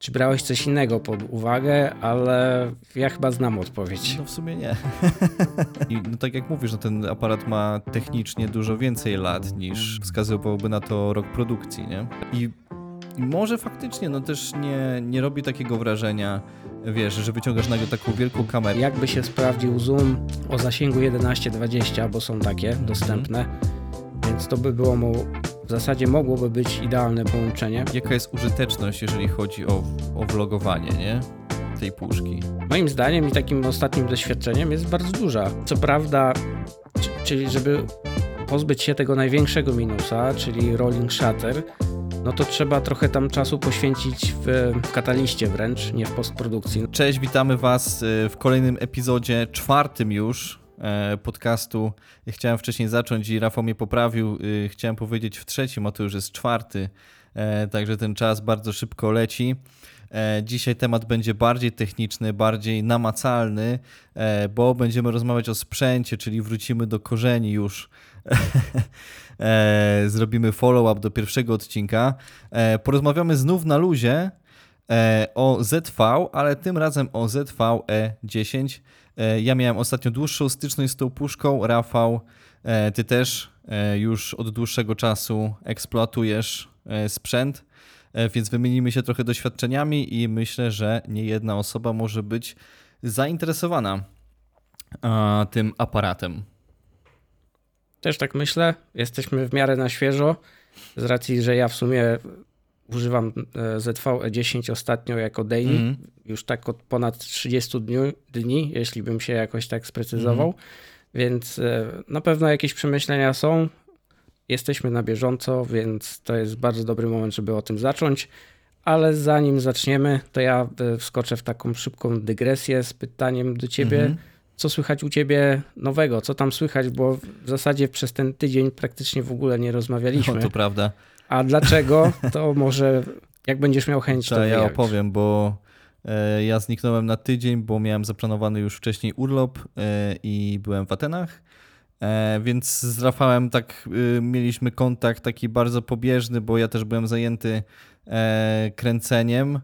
Czy brałeś coś innego pod uwagę, ale ja chyba znam odpowiedź. No w sumie nie. I no tak jak mówisz, no ten aparat ma technicznie dużo więcej lat niż wskazywałby na to rok produkcji, nie? I, i może faktycznie, no też nie, nie robi takiego wrażenia, wiesz, że wyciągasz nagle taką wielką kamerę. Jakby się sprawdził zoom o zasięgu 11-20, bo są takie dostępne, więc to by było mu w zasadzie mogłoby być idealne połączenie. Jaka jest użyteczność, jeżeli chodzi o, o vlogowanie, nie? Tej puszki. Moim zdaniem i takim ostatnim doświadczeniem jest bardzo duża. Co prawda, czyli żeby pozbyć się tego największego minusa, czyli rolling shutter, no to trzeba trochę tam czasu poświęcić w, w kataliście wręcz, nie w postprodukcji. Cześć, witamy Was y, w kolejnym epizodzie, czwartym już podcastu. Chciałem wcześniej zacząć i Rafał mnie poprawił. y, Chciałem powiedzieć w trzecim, a to już jest czwarty, e, także ten czas bardzo szybko leci. E, Dzisiaj temat będzie bardziej techniczny, bardziej namacalny, e, bo będziemy rozmawiać o sprzęcie, czyli wrócimy do korzeni już. E, Zrobimy follow-up do pierwszego odcinka. E, Porozmawiamy znów na luzie, e, o ZV, ale tym razem o ZV-E10. E, Ja miałem ostatnio dłuższą styczność z tą puszką. Rafał, e, ty też e, już od dłuższego czasu eksploatujesz sprzęt, więc wymienimy się trochę doświadczeniami i myślę, że nie jedna osoba może być zainteresowana tym aparatem. Też tak myślę. Jesteśmy w miarę na świeżo, z racji, że ja w sumie używam e, ZV-E10 ostatnio jako daily, Mhm. już tak od ponad 30 dni, dni jeśli bym się jakoś tak sprecyzował. Więc e, na pewno jakieś przemyślenia są. Jesteśmy na bieżąco, więc to jest bardzo dobry moment, żeby o tym zacząć. Ale zanim zaczniemy, to ja e, wskoczę w taką szybką dygresję z pytaniem do ciebie. Mhm. Co słychać u ciebie nowego? Co tam słychać? Bo w zasadzie przez ten tydzień praktycznie w ogóle nie rozmawialiśmy. No, to prawda. A dlaczego? To może jak będziesz miał chęć, to To ja wyjawisz. opowiem, bo e, ja zniknąłem na tydzień, bo miałem zaplanowany już wcześniej urlop e, i byłem w Atenach. E, więc z Rafałem tak e, mieliśmy kontakt taki bardzo pobieżny, bo ja też byłem zajęty kręceniem.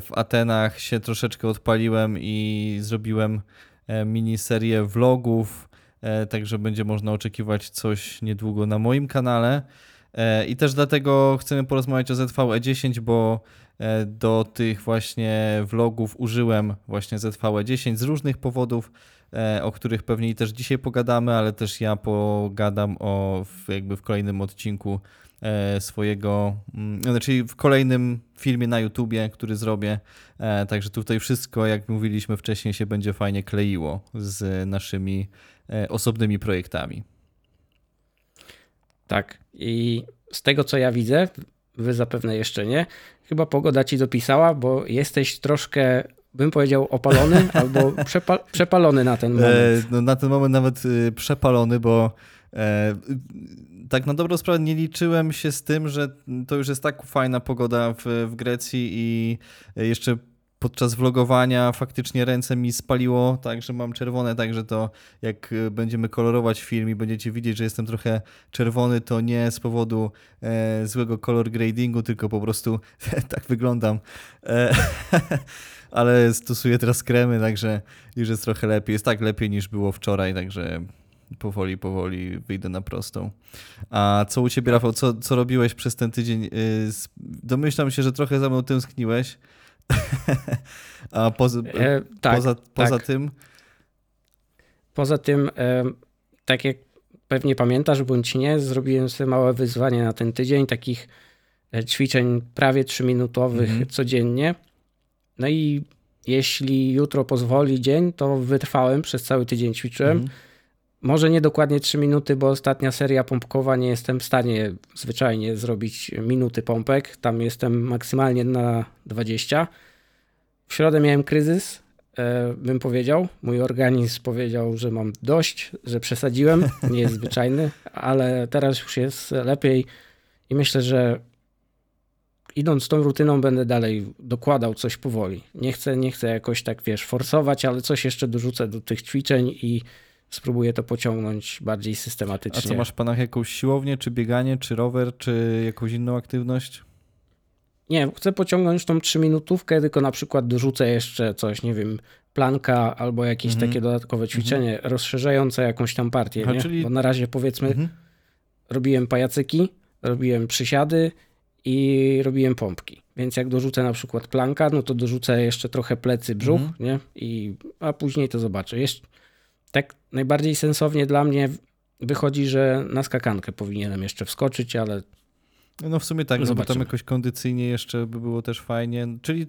W Atenach się troszeczkę odpaliłem i zrobiłem miniserię vlogów, także będzie można oczekiwać coś niedługo na moim kanale. E, I też dlatego chcemy porozmawiać o ZV-E10, bo e, do tych właśnie vlogów użyłem właśnie ZV-E10 z różnych powodów, e, o których pewnie też dzisiaj pogadamy, ale też ja pogadam o jakby w kolejnym odcinku swojego, mm, znaczy w kolejnym filmie na YouTubie, który zrobię. Także tutaj wszystko, jak mówiliśmy wcześniej, się będzie fajnie kleiło z naszymi osobnymi projektami. Tak. I z tego, co ja widzę, wy zapewne jeszcze nie, chyba pogoda ci dopisała, bo jesteś troszkę, bym powiedział, opalony albo przepa przepalony na ten moment. E, no, na ten moment nawet y, przepalony, bo e, tak na dobrą sprawę nie liczyłem się z tym, że to już jest tak fajna pogoda w, w Grecji i jeszcze podczas vlogowania faktycznie ręce mi spaliło, tak, że mam czerwone, także to jak y, będziemy kolorować film i będziecie widzieć, że jestem trochę czerwony, to nie z powodu e, złego color gradingu, tylko po prostu tak wyglądam. E, ale stosuję teraz kremy, także już jest trochę lepiej. Jest tak lepiej niż było wczoraj, także powoli, powoli wyjdę na prostą. A co u ciebie, Rafał, co, co robiłeś przez ten tydzień? Y, Domyślam się, że trochę za mną tęskniłeś. A poza, E, tak, poza, poza tak. tym, Poza tym, e, tak jak pewnie pamiętasz, bądź nie, zrobiłem sobie małe wyzwanie na ten tydzień, takich e, ćwiczeń prawie 3-minutowych Mhm. codziennie. No i jeśli jutro pozwoli dzień, to wytrwałem, przez cały tydzień ćwiczyłem. Mhm. Może nie dokładnie 3 minuty, bo ostatnia seria pompkowa nie jestem w stanie zwyczajnie zrobić minuty pompek. Tam jestem maksymalnie na 20. W środę miałem kryzys, e, bym powiedział. Mój organizm powiedział, że mam dość, że przesadziłem. Nie jest zwyczajny, ale teraz już jest lepiej i myślę, że idąc tą rutyną będę dalej dokładał coś powoli. Nie chcę, nie chcę jakoś tak, wiesz, forsować, ale coś jeszcze dorzucę do tych ćwiczeń i spróbuję to pociągnąć bardziej a systematycznie. co masz w planach jakąś siłownię, czy bieganie, czy rower, czy jakąś inną aktywność? nie, chcę pociągnąć tą trzyminutówkę, tylko na przykład dorzucę jeszcze coś, nie wiem, planka albo jakieś Mhm. takie dodatkowe ćwiczenie rozszerzające jakąś tam partię, A, nie? czyli- Bo na razie powiedzmy Mhm. robiłem pajacyki, robiłem przysiady i robiłem pompki. Więc jak dorzucę na przykład planka, no to dorzucę jeszcze trochę plecy, brzuch, Mhm. nie? I, a później to zobaczę. Jeszcze, tak najbardziej sensownie dla mnie wychodzi, że na skakankę powinienem jeszcze wskoczyć, ale No w sumie tak, no bo tam jakoś kondycyjnie jeszcze by było też fajnie. Czyli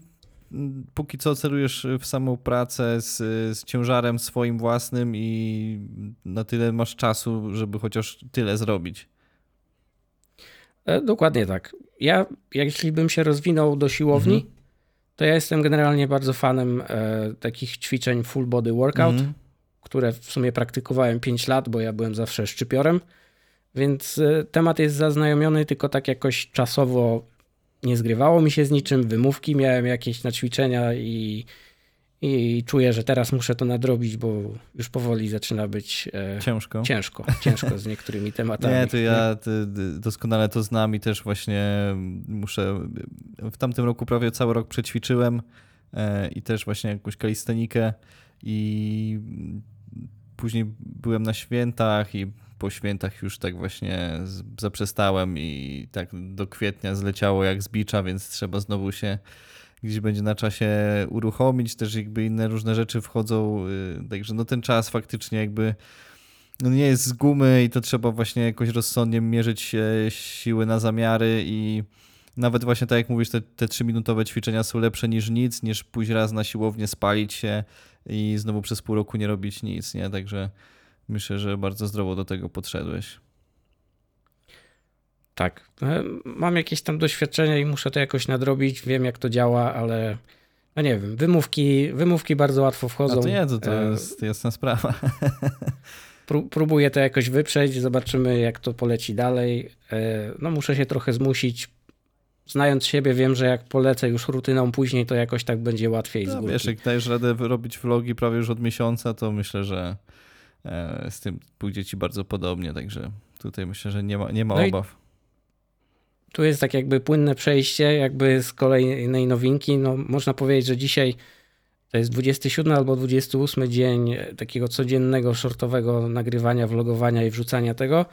mm, póki co celujesz w samą pracę z, z ciężarem swoim własnym i na tyle masz czasu, żeby chociaż tyle zrobić. E, Dokładnie tak. Ja, jeśli bym się rozwinął do siłowni, Mhm. to ja jestem generalnie bardzo fanem e, takich ćwiczeń full body workout, Mhm. Które w sumie praktykowałem 5 lat, bo ja byłem zawsze szczypiorem. Więc e, temat jest zaznajomiony, tylko tak jakoś czasowo nie zgrywało mi się z niczym. Wymówki miałem jakieś na ćwiczenia i, i czuję, że teraz muszę to nadrobić, bo już powoli zaczyna być e, Ciężko. ciężko, ciężko z niektórymi tematami. Nie, to ja ty, ty, doskonale to znam i też właśnie muszę. W tamtym roku prawie cały rok przećwiczyłem e, i też właśnie jakąś kalistenikę i później byłem na świętach i po świętach już tak właśnie zaprzestałem i tak do kwietnia zleciało jak z bicza, więc trzeba znowu się gdzieś będzie na czasie uruchomić, też jakby inne różne rzeczy wchodzą, y, także no ten czas faktycznie jakby no nie jest z gumy i to trzeba właśnie jakoś rozsądnie mierzyć siły na zamiary i nawet właśnie tak jak mówisz, te, te 3-minutowe ćwiczenia są lepsze niż nic, niż pójść raz na siłownię, spalić się i znowu przez pół roku nie robić nic, nie? Także myślę, że bardzo zdrowo do tego podszedłeś. Tak. E, Mam jakieś tam doświadczenia i muszę to jakoś nadrobić. Wiem, jak to działa, ale no nie wiem. Wymówki, wymówki bardzo łatwo A wchodzą. to nie, to, to E, jest jasna sprawa. pró- Próbuję to jakoś wyprzeć, zobaczymy, jak to poleci dalej. E, No, muszę się trochę zmusić. Znając siebie, wiem, że jak polecę już rutyną później, to jakoś tak będzie łatwiej z No, górki. wiesz, jak dajesz radę robić vlogi prawie już od miesiąca, to myślę, że e, z tym pójdzie ci bardzo podobnie, także tutaj myślę, że nie ma, nie ma No obaw. Tu jest tak jakby płynne przejście jakby z kolejnej nowinki. No, można powiedzieć, że dzisiaj to jest 27 albo 28 dzień takiego codziennego, shortowego nagrywania, vlogowania i wrzucania tego.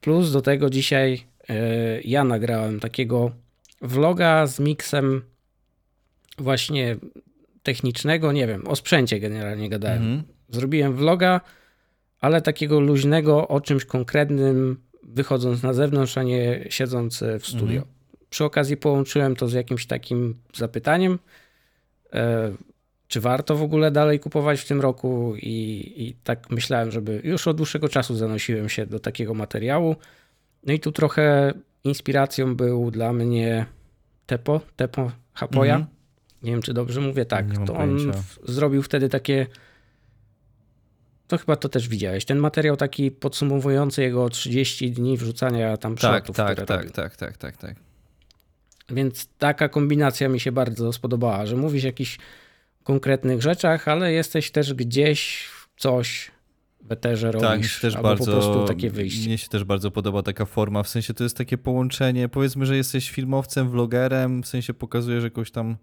Plus do tego dzisiaj e, ja nagrałem takiego vloga z miksem właśnie technicznego, nie wiem, o sprzęcie generalnie gadałem. Mhm. Zrobiłem vloga, ale takiego luźnego o czymś konkretnym, wychodząc na zewnątrz, a nie siedząc e, w studio. Mhm. Przy okazji połączyłem to z jakimś takim zapytaniem, e, czy warto w ogóle dalej kupować w tym roku i, i tak myślałem, żeby już od dłuższego czasu zanosiłem się do takiego materiału. No i tu trochę inspiracją był dla mnie Tepo, Tepo Hapoja. Mhm. Nie wiem, czy dobrze mówię. Tak, Nie to on w, zrobił wtedy takie. To chyba to też widziałeś. Ten materiał taki podsumowujący jego 30 dni wrzucania tam Tak, shortów, tak, które tak, robił. tak, tak, tak, tak. Więc taka kombinacja mi się bardzo spodobała, że mówisz o jakichś konkretnych rzeczach, ale jesteś też gdzieś coś w eterze robisz, Tak, mi się też albo bardzo, po prostu takie wyjście. Mnie się też bardzo podoba taka forma, w sensie to jest takie połączenie, powiedzmy, że jesteś filmowcem, vlogerem, w sensie pokazujesz jakąś tam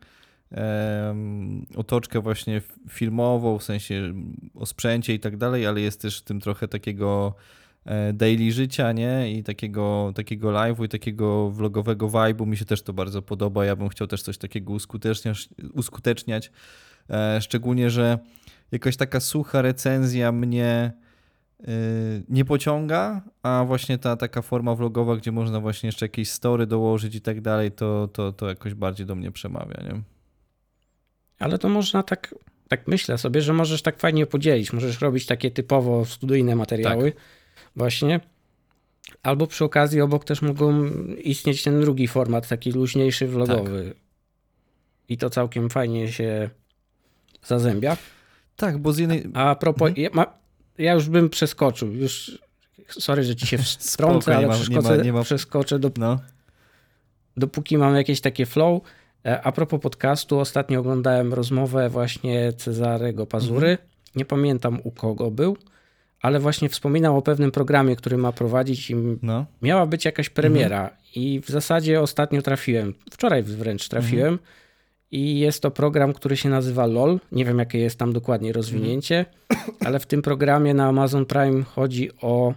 em, otoczkę właśnie filmową, w sensie o sprzęcie i tak dalej, ale jest też w tym trochę takiego e, daily życia, nie? I takiego, takiego live'u i takiego vlogowego vibe'u. Mi się też to bardzo podoba. Ja bym chciał też coś takiego uskuteczniać. uskuteczniać. Szczególnie, że jakaś taka sucha recenzja mnie y, nie pociąga, a właśnie ta taka forma vlogowa, gdzie można właśnie jeszcze jakieś story dołożyć i tak dalej, to, to, to jakoś bardziej do mnie przemawia, nie? Ale to można tak, tak myślę sobie, że możesz tak fajnie podzielić. Możesz robić takie typowo studyjne materiały Tak. właśnie. Albo przy okazji obok też mogą istnieć ten drugi format, taki luźniejszy, vlogowy. Tak. I to całkiem fajnie się zazębia. Tak, bo z jednej... A propos, Mhm. ja, ma, ja już bym przeskoczył. Już, sorry, że ci się wtrącę, ale ma- nie ma- przeskoczę, nie ma- przeskoczę do, No, dopóki mam jakieś takie flow. E, A propos podcastu, ostatnio oglądałem rozmowę właśnie Cezarego Pazury. Mhm. Nie pamiętam u kogo był, ale właśnie wspominał o pewnym programie, który ma prowadzić i No. miała być jakaś premiera i w zasadzie ostatnio trafiłem, wczoraj wręcz trafiłem i jest to program, który się nazywa LOL. Nie wiem jakie jest tam dokładnie rozwinięcie, ale w tym programie na Amazon Prime chodzi o,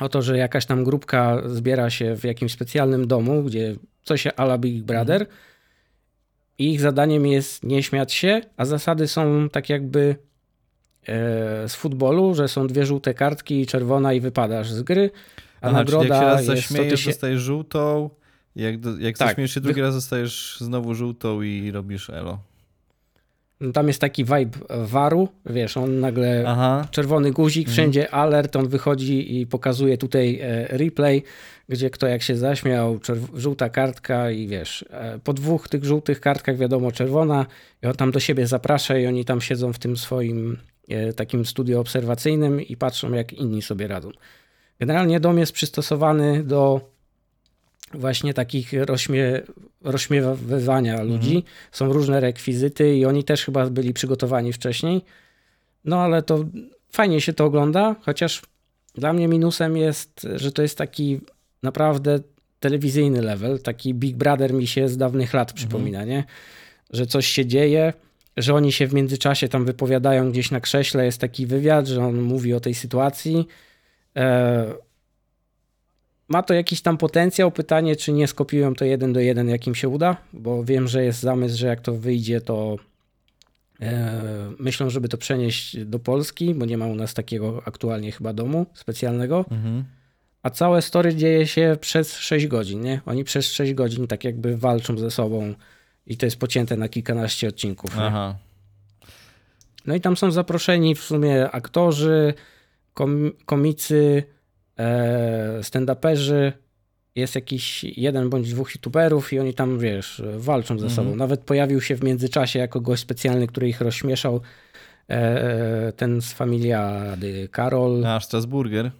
o to, że jakaś tam grupka zbiera się w jakimś specjalnym domu, gdzie coś ala Big Brother. I ich zadaniem jest nie śmiać się, a zasady są tak jakby e, z futbolu, że są dwie żółte kartki, czerwona i wypadasz z gry, a Aha, czyli jak się nagroda raz jest 100 zaśmiejesz, tysięcy... dostajesz żółtą, jak, do, jak Tak. się drugi raz, dostajesz znowu żółtą i robisz elo. No Tam jest taki vibe waru, wiesz, on nagle Aha, czerwony guzik, Mhm. wszędzie alert, on wychodzi i pokazuje tutaj e, replay, gdzie kto jak się zaśmiał, czerw- żółta kartka i wiesz, e, po dwóch tych żółtych kartkach wiadomo czerwona i on tam do siebie zaprasza i oni tam siedzą w tym swoim e, takim studio obserwacyjnym i patrzą jak inni sobie radzą. Generalnie dom jest przystosowany do właśnie takich rośmie, rozśmiewywania ludzi. Są różne rekwizyty i oni też chyba byli przygotowani wcześniej. No ale to fajnie się to ogląda, chociaż dla mnie minusem jest, że to jest taki naprawdę telewizyjny level, taki Big Brother mi się z dawnych lat przypomina, nie? Że coś się dzieje, że oni się w międzyczasie tam wypowiadają gdzieś na krześle, jest taki wywiad, że on mówi o tej sytuacji. E, ma to jakiś tam potencjał. Pytanie, czy nie skopiują to jeden do jeden, jak im się uda, bo wiem, że jest zamysł, że jak to wyjdzie, to e, myślą, żeby to przenieść do Polski, bo nie ma u nas takiego aktualnie chyba domu specjalnego. mhm. A całe story dzieje się przez 6 godzin, nie? Oni przez 6 godzin tak jakby walczą ze sobą i to jest pocięte na kilkanaście odcinków. No i tam są zaproszeni w sumie aktorzy, kom, komicy, stand-uperzy. Jest jakiś jeden bądź dwóch youtuberów i oni tam, wiesz, walczą ze sobą. Nawet pojawił się w międzyczasie jako gość specjalny, który ich rozśmieszał. E, ten z Familiady, Karol. A, Strasburger.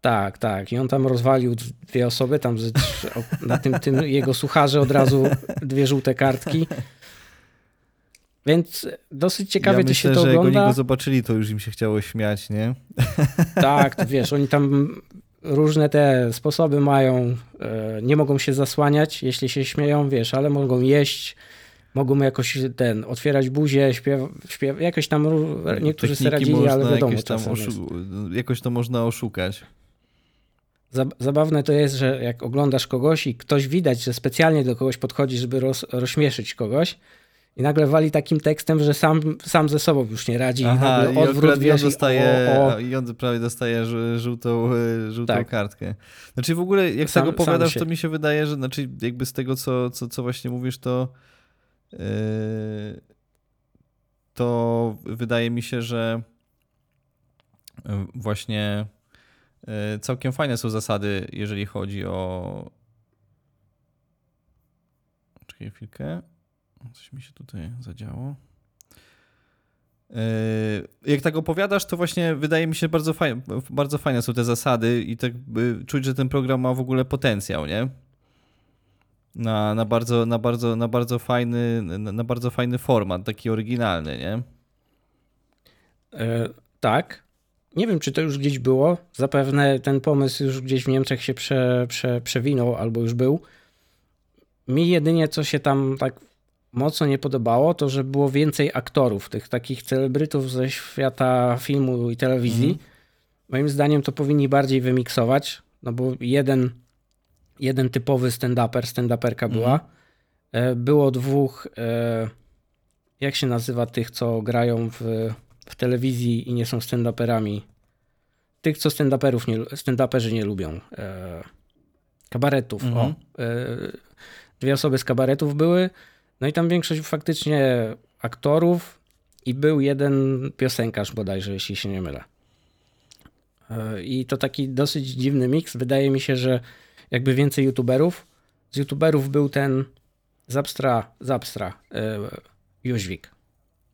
Tak, tak. I on tam rozwalił dwie osoby, tam na tym, tym jego sucharze od razu dwie żółte kartki. Więc dosyć ciekawie ja to myślę, się to że jak oni ogląda. go zobaczyli, to już im się chciało śmiać, nie? Tak, to wiesz, oni tam różne te sposoby mają. e, Nie mogą się zasłaniać, jeśli się śmieją, wiesz, ale mogą jeść, mogą jakoś ten, otwierać buzię, śpiew, śpiew jakoś tam ró- niektórzy sobie radzili, ale wiadomo, jakieś tam oszu- jakoś to można oszukać. Zab- Zabawne to jest, że jak oglądasz kogoś i ktoś widać, że specjalnie do kogoś podchodzi, żeby roz, rozśmieszyć kogoś i nagle wali takim tekstem, że sam, sam ze sobą już nie radzi i Aha, nagle i odwrót, akurat wiesz, on i dostaje, o, o, i on prawie dostaje żółtą, e, żółtą Tak. kartkę. Znaczy w ogóle, jak Sam- tego opowiadasz, się- to mi się wydaje, że znaczy jakby z tego, co, co, co właśnie mówisz, to yy, to wydaje mi się, że yy, właśnie yy, całkiem fajne są zasady, jeżeli chodzi o Czekaj chwilkę. Coś mi się tutaj zadziało. Yy, Jak tak opowiadasz, to właśnie wydaje mi się bardzo fajne, bardzo fajne są te zasady i tak by czuć, że ten program ma w ogóle potencjał, nie? Na, na, bardzo, na, bardzo, na, bardzo fajny, na, na bardzo fajny format, taki oryginalny, nie? E, tak. Nie wiem, czy to już gdzieś było. Zapewne ten pomysł już gdzieś w Niemczech się prze, prze, przewinął albo już był. Mi jedynie co się tam tak mocno nie podobało, to że było więcej aktorów, tych takich celebrytów ze świata filmu i telewizji. Moim zdaniem to powinni bardziej wymiksować, no bo jeden, jeden typowy stand-uper, stand-uperka była. E, Było dwóch, e, jak się nazywa tych, co grają w, w telewizji i nie są stand-uperami? Tych, co stand-uperów nie, stand-uperzy nie lubią. E, Kabaretów, Mhm. o. E, Dwie osoby z kabaretów były, no i tam większość faktycznie aktorów i był jeden piosenkarz bodajże, jeśli się nie mylę. E, I to taki dosyć dziwny miks. Wydaje mi się, że jakby więcej youtuberów. Z youtuberów był ten Zapstra, Zapstra, e, Jóźwik.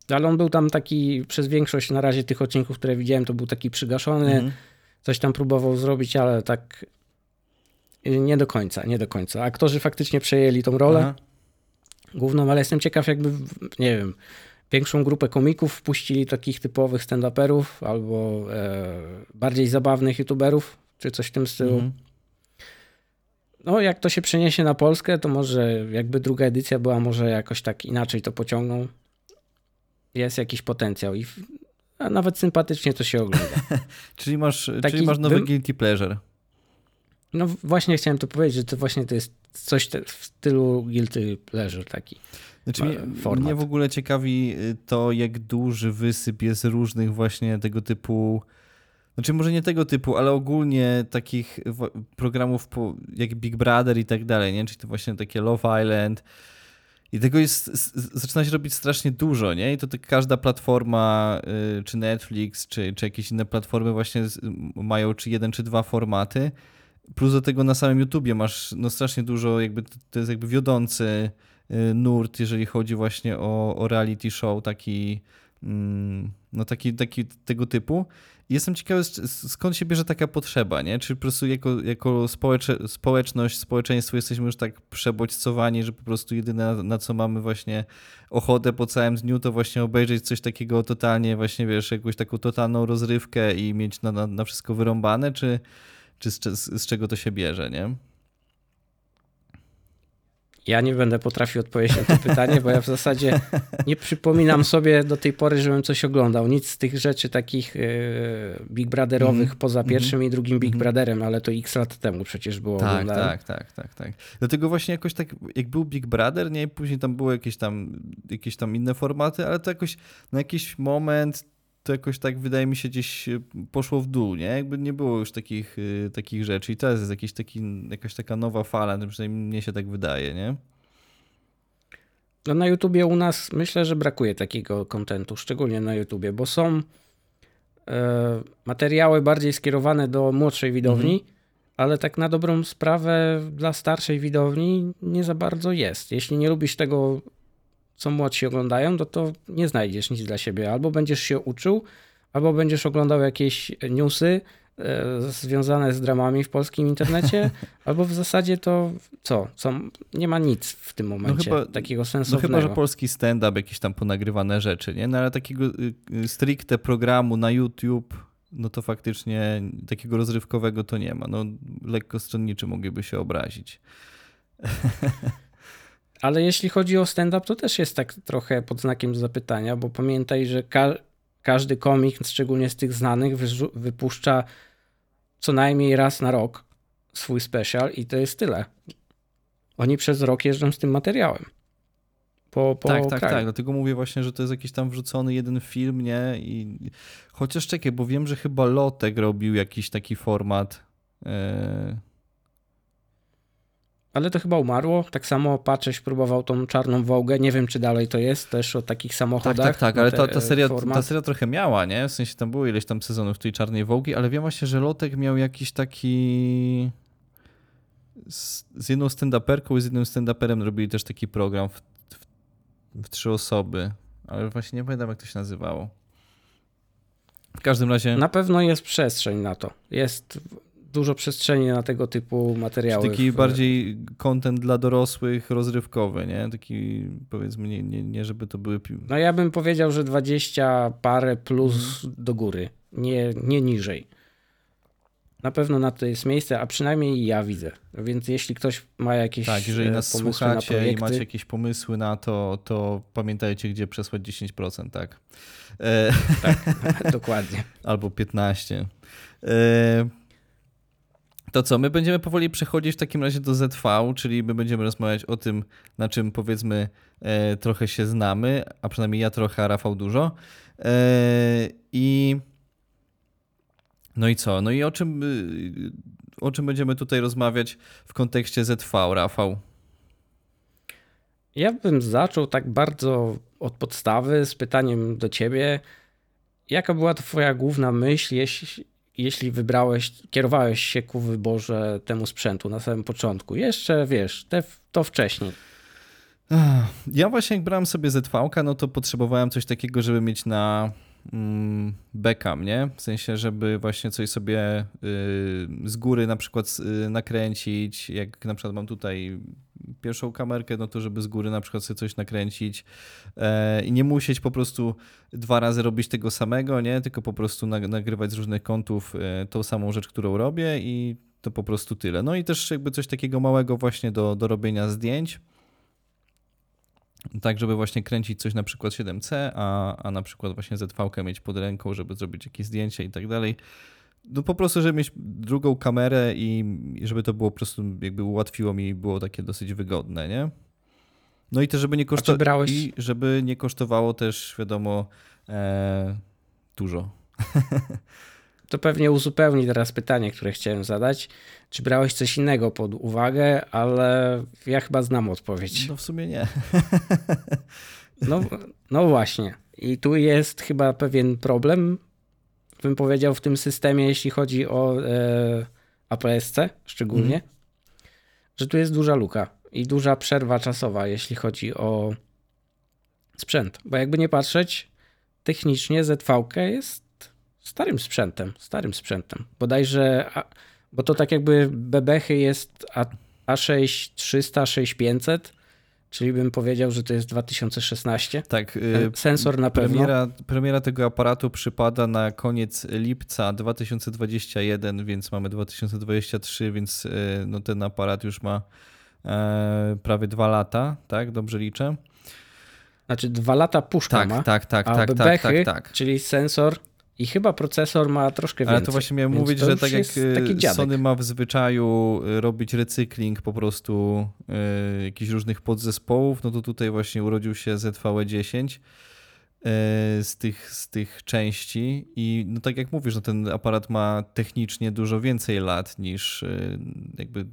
Ale on był tam taki, przez większość na razie tych odcinków, które widziałem, to był taki przygaszony, Mhm. coś tam próbował zrobić, ale tak nie do końca, nie do końca. Aktorzy faktycznie przejęli tą rolę Aha. Główną, ale jestem ciekaw jakby, nie wiem, większą grupę komików wpuścili takich typowych stand-uperów albo e, bardziej zabawnych youtuberów, czy coś w tym stylu. Mhm. No, jak to się przeniesie na Polskę, to może jakby druga edycja była, może jakoś tak inaczej to pociągną. Jest jakiś potencjał i a nawet sympatycznie to się ogląda. Czyli masz, Taki czyli masz nowy bym- guilty pleasure. No właśnie chciałem to powiedzieć, że to właśnie to jest coś te, w stylu guilty pleasure taki. Znaczy, mnie, format. mnie w ogóle ciekawi y, to, jak duży wysyp jest różnych właśnie tego typu. Znaczy, może nie tego typu, ale ogólnie takich programów jak Big Brother i tak dalej, nie? Czyli to właśnie takie Love Island. I tego jest, zaczyna się robić strasznie dużo, nie? I to tak każda platforma, y, czy Netflix, czy, czy jakieś inne platformy właśnie mają czy jeden, czy dwa formaty. Plus do tego na samym YouTubie masz no strasznie dużo, jakby to, jest jakby wiodący y, nurt, jeżeli chodzi właśnie o, o reality show, taki, mm, no taki, taki tego typu. Jestem ciekawy, skąd się bierze taka potrzeba, nie? Czy po prostu jako, jako społeczność, społeczeństwo jesteśmy już tak przebodźcowani, że po prostu jedyne na co mamy właśnie ochotę po całym dniu, to właśnie obejrzeć coś takiego totalnie, właśnie wiesz, jakąś taką totalną rozrywkę i mieć na, na, na wszystko wyrąbane, czy, czy z, z, z czego to się bierze, nie? Ja nie będę potrafił odpowiedzieć na to pytanie, bo ja w zasadzie nie przypominam sobie do tej pory, żebym coś oglądał. Nic z tych rzeczy takich e, Big Brotherowych Mhm. poza Mhm. pierwszym i drugim Big Mhm. Brotherem, ale to x lat temu przecież było Tak, oglądałem. tak, tak, tak, tak. Dlatego właśnie jakoś tak, jak był Big Brother, nie, później tam były jakieś tam, jakieś tam inne formaty, ale to jakoś na jakiś moment to jakoś tak wydaje mi się gdzieś e, poszło w dół, nie? Jakby nie było już takich, y, takich rzeczy i teraz jest jakiś taki, jakaś taka nowa fala, przynajmniej mnie się tak wydaje, nie? No na YouTubie u nas myślę, że brakuje takiego kontentu, szczególnie na YouTubie, bo są e, materiały bardziej skierowane do młodszej widowni, Mhm. ale tak na dobrą sprawę dla starszej widowni nie za bardzo jest. Jeśli nie lubisz tego, co młodsi oglądają, no to nie znajdziesz nic dla siebie. Albo będziesz się uczył, albo będziesz oglądał jakieś newsy e, związane z dramami w polskim internecie, albo w zasadzie to co? co? Nie ma nic w tym momencie chyba- takiego No sensownego. chyba, że polski stand-up, jakieś tam ponagrywane rzeczy, nie? No ale takiego y, y, stricte programu na YouTube, no to faktycznie takiego rozrywkowego to nie ma. No lekko stronniczy mogliby się obrazić. Ale jeśli chodzi o stand-up, to też jest tak trochę pod znakiem zapytania, bo pamiętaj, że ka- każdy komik, szczególnie z tych znanych, wypuszcza co najmniej raz na rok swój special i to jest tyle. Oni przez rok jeżdżą z tym materiałem. Po, po tak, tak, kraju. tak. Dlatego mówię właśnie, że to jest jakiś tam wrzucony jeden film, nie? I chociaż czekaj, bo wiem, że chyba Lotek robił jakiś taki format. e, Ale to chyba umarło. Tak samo Patrześ próbował tą czarną wołgę. Nie wiem, czy dalej to jest też o takich Tak, samochodach. tak, tak, na ale te- ta, ta, seria, format. ta seria trochę miała, nie? W sensie tam było ileś tam sezonów tej czarnej wołgi, ale wiem właśnie, że Lotek miał jakiś taki. Z, z jedną stand-uperką i z jednym stand-uperem robili też taki program w, w, w trzy osoby, ale właśnie nie pamiętam, jak to się nazywało. W każdym razie. Na pewno jest przestrzeń na to. Jest dużo przestrzeni na tego typu materiały. Taki w- bardziej content dla dorosłych, rozrywkowy, nie? Taki powiedzmy, nie, nie, nie żeby to były. No ja bym powiedział, że 20 parę plus Mhm. do góry, nie, nie niżej. Na pewno na to jest miejsce, a przynajmniej ja widzę. Więc jeśli ktoś ma jakieś Tak, jeżeli e, nas na słuchacie i projekty, macie jakieś pomysły na to, to pamiętajcie, gdzie przesłać 10%, tak? E, dokładnie. albo 15%. E, to co, my będziemy powoli przechodzić w takim razie do ZV, czyli my będziemy rozmawiać o tym, na czym powiedzmy e, trochę się znamy, a przynajmniej ja trochę, a Rafał dużo. E, I no i co? No i o czym, y, o czym będziemy tutaj rozmawiać w kontekście ZV, Rafał? Ja bym zaczął tak bardzo od podstawy z pytaniem do ciebie. Jaka była twoja główna myśl, jeśli, jeśli wybrałeś, kierowałeś się ku wyborze temu sprzętu na samym początku? Jeszcze, wiesz, te, to wcześniej. Ja właśnie jak brałem sobie ZV, no to potrzebowałem coś takiego, żeby mieć na mm, backup, nie? W sensie, żeby właśnie coś sobie y, z góry na przykład y, nakręcić, jak na przykład mam tutaj pierwszą kamerkę, no to żeby z góry na przykład sobie coś nakręcić e, i nie musieć po prostu dwa razy robić tego samego, nie? Tylko po prostu nagrywać z różnych kątów e, tą samą rzecz, którą robię i to po prostu tyle. No i też jakby coś takiego małego właśnie do, do robienia zdjęć. Tak, żeby właśnie kręcić coś na przykład 7C, a, a na przykład właśnie ZV mieć pod ręką, żeby zrobić jakieś zdjęcia i tak dalej. No po prostu, żeby mieć drugą kamerę i żeby to było po prostu jakby ułatwiło mi, było takie dosyć wygodne, nie? No i też, żeby nie, koszto... brałeś... I żeby nie kosztowało też, wiadomo, e... dużo. To pewnie uzupełni teraz pytanie, które chciałem zadać. Czy brałeś coś innego pod uwagę, ale ja chyba znam odpowiedź. No w sumie nie. No, no właśnie. I tu jest chyba pewien problem, bym powiedział, w tym systemie, jeśli chodzi o e, APS-C szczególnie, mm. że tu jest duża luka i duża przerwa czasowa, jeśli chodzi o sprzęt. Bo jakby nie patrzeć, technicznie ZV jest starym sprzętem, starym sprzętem. Bodajże, bo to tak jakby bebechy jest A6 300, 6500, czyli bym powiedział, że to jest 2016. Tak. Y, sensor na pewno. Premiera, premiera tego aparatu przypada na koniec lipca 2021, więc mamy 2023, więc y, no ten aparat już ma e, prawie dwa lata, tak? Dobrze liczę? Znaczy dwa lata puszka tak, ma, tak, tak, tak, tak, tak, tak. czyli sensor i chyba procesor ma troszkę więcej. Ale to właśnie miałem mówić, że tak jak y, Sony ma w zwyczaju y, robić recykling po prostu y, jakichś różnych podzespołów, no to tutaj właśnie urodził się ZVE10 z tych, z tych części i no tak jak mówisz, no ten aparat ma technicznie dużo więcej lat niż jakby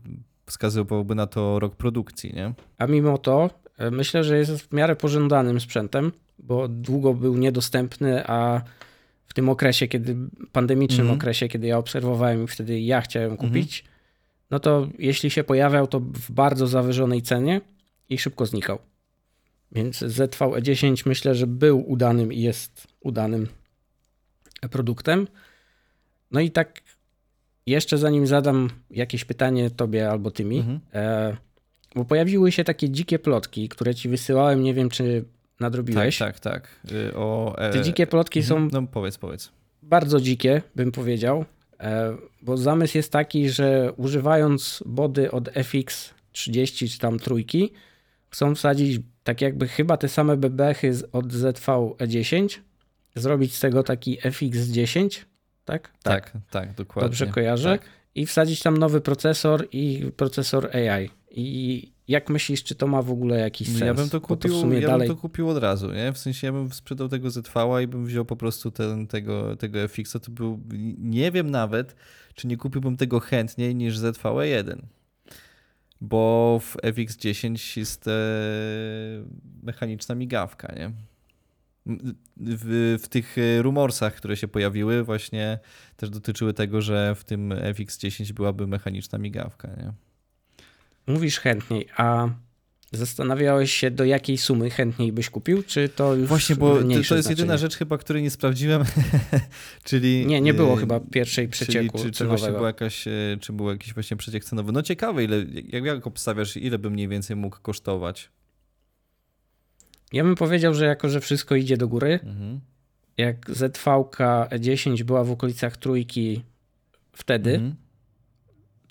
wskazywałby na to rok produkcji, nie? A mimo to myślę, że jest w miarę pożądanym sprzętem, bo długo był niedostępny, a w tym okresie, kiedy pandemicznym mm -hmm. okresie, kiedy ja obserwowałem i wtedy ja chciałem mhm. kupić, mm -hmm. no to jeśli się pojawiał, to w bardzo zawyżonej cenie i szybko znikał. Więc ZVE10 myślę, że był udanym i jest udanym produktem. No i tak jeszcze zanim zadam jakieś pytanie tobie albo tymi, -hmm. e, bo pojawiły się takie dzikie plotki, które ci wysyłałem, nie wiem czy nadrobiłeś. Tak, tak, tak. Y, o, e... Te dzikie plotki mhm. są. No powiedz, powiedz. Bardzo dzikie, bym powiedział, e, bo zamysł jest taki, że używając body od FX30 czy tam trójki, chcą wsadzić tak jakby chyba te same bebechy od ZV-E10, zrobić z tego taki FX10, tak? Tak, tak, tak dokładnie. Dobrze kojarzę. Tak. I wsadzić tam nowy procesor i procesor AI. I jak myślisz, czy to ma w ogóle jakiś sens? Ja bym to kupił, to ja dalej... bym to kupił od razu, nie? W sensie ja bym sprzedał tego ZV i bym wziął po prostu ten, tego, tego FX-a. To był, nie wiem nawet, czy nie kupiłbym tego chętniej niż ZV-1. Bo w FX10 jest e, mechaniczna migawka, nie? W, w, tych rumorsach, które się pojawiły, właśnie też dotyczyły tego, że w tym FX10 byłaby mechaniczna migawka, nie? Mówisz chętniej, a zastanawiałeś się, do jakiej sumy chętniej byś kupił, czy to już Właśnie, bo to jest znaczenie? jedyna rzecz chyba, której nie sprawdziłem, czyli... Nie, nie było chyba pierwszej przecieku czyli, czy, czy właśnie była jakaś, e, czy był jakiś właśnie przeciek cenowy. No ciekawe, ile, jak, jak obstawiasz, ile by mniej więcej mógł kosztować? Ja bym powiedział, że jako, że wszystko idzie do góry, mhm. jak ZV-ka 10 była w okolicach trójki wtedy, mhm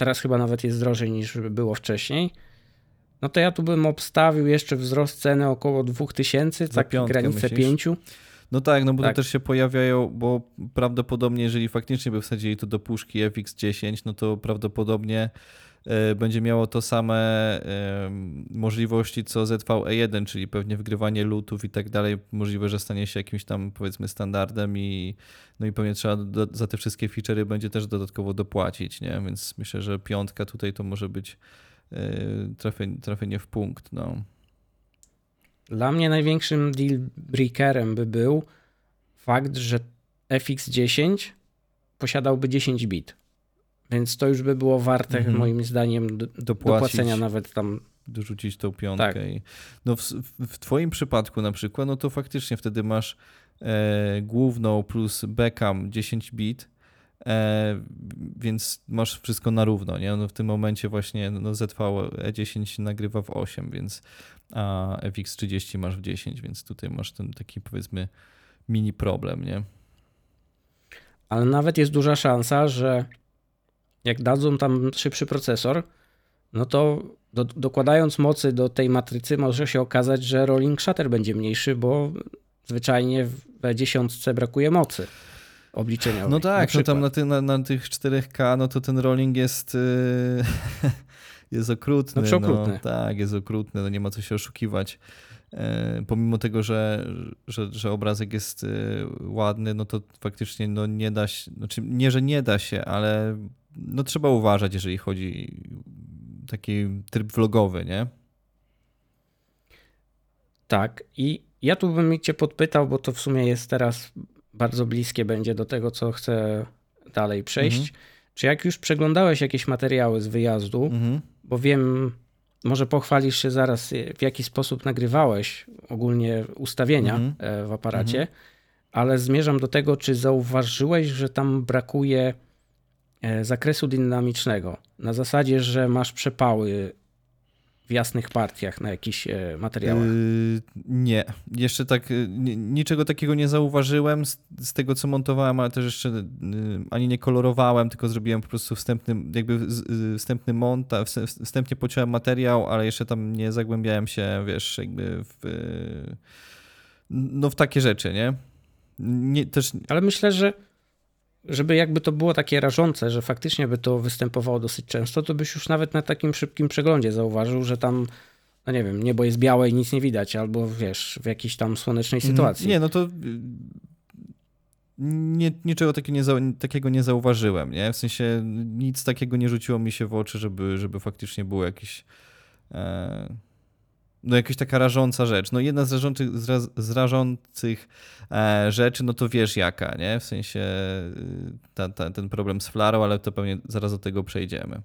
teraz chyba nawet jest drożej niż było wcześniej, no to ja tu bym obstawił jeszcze wzrost ceny około 2000, tak granicę 5. No tak, no bo tak. to też się pojawiają, bo prawdopodobnie, jeżeli faktycznie by wsadzili to do puszki FX10, no to prawdopodobnie będzie miało to same możliwości co ZVE1, czyli pewnie wgrywanie lootów i tak dalej. Możliwe, że stanie się jakimś tam powiedzmy standardem i no i pewnie trzeba do, za te wszystkie feature'y będzie też dodatkowo dopłacić, nie? Więc myślę, że piątka tutaj to może być e, trafienie, trafienie w punkt, no. Dla mnie największym deal breakerem by był fakt, że FX10 posiadałby 10 bit. Więc to już by było warte, mhm. moim zdaniem, do, dopłacenia nawet tam. Dorzucić tą piątkę. Tak. I no w, w, Twoim przypadku na przykład, no to faktycznie wtedy masz e, główną plus Beckham 10 bit e, więc masz wszystko na równo, nie? No w tym momencie właśnie no ZV E10 nagrywa w 8, więc a FX30 masz w 10, więc tutaj masz ten taki powiedzmy mini problem, nie? Ale nawet jest duża szansa, że jak dadzą tam szybszy procesor, no to do, dokładając mocy do tej matrycy może się okazać, że rolling shutter będzie mniejszy, bo zwyczajnie w E10 brakuje mocy obliczeniowej. No tak, na no tam na, ty, na, na tych 4K, no to ten rolling jest, yy, jest okrutny. No przeokrutny. No, tak, jest okrutny, no nie ma co się oszukiwać. E, pomimo tego, że, że, że obrazek jest e, ładny, no to faktycznie no nie da się, znaczy nie, że nie da się, ale no trzeba uważać, jeżeli chodzi taki tryb vlogowy, nie? Tak, i ja tu bym cię podpytał, bo to w sumie jest teraz bardzo bliskie będzie do tego, co chcę dalej przejść. Mhm. Czy jak już przeglądałeś jakieś materiały z wyjazdu, Mhm. bo wiem, może pochwalisz się zaraz, w jaki sposób nagrywałeś ogólnie ustawienia Mhm. e, w aparacie, ale zmierzam do tego, czy zauważyłeś, że tam brakuje zakresu dynamicznego. Na zasadzie, że masz przepały w jasnych partiach na jakichś e, materiałach. Yy, nie, jeszcze tak ni- niczego takiego nie zauważyłem z, z tego, co montowałem, ale też jeszcze yy, ani nie kolorowałem, tylko zrobiłem po prostu wstępny, jakby wstępny monta, wstę- wstępnie pociąłem materiał, ale jeszcze tam nie zagłębiałem się, wiesz, jakby w, yy, no w takie rzeczy, nie? nie też Ale myślę, że żeby jakby to było takie rażące, że faktycznie by to występowało dosyć często, to byś już nawet na takim szybkim przeglądzie zauważył, że tam, no nie wiem, niebo jest białe i nic nie widać, albo wiesz, w jakiejś tam słonecznej sytuacji. Nie, no to yy, nie, niczego takiego nie, takiego nie zauważyłem, nie? W sensie nic takiego nie rzuciło mi się w oczy, żeby, żeby faktycznie było jakieś e, no jakaś taka rażąca rzecz. No jedna z rażących, z raz- z rażących e, rzeczy, no to wiesz jaka, nie? W sensie y, ta, ta, ten problem z flarą, ale to pewnie zaraz do tego przejdziemy.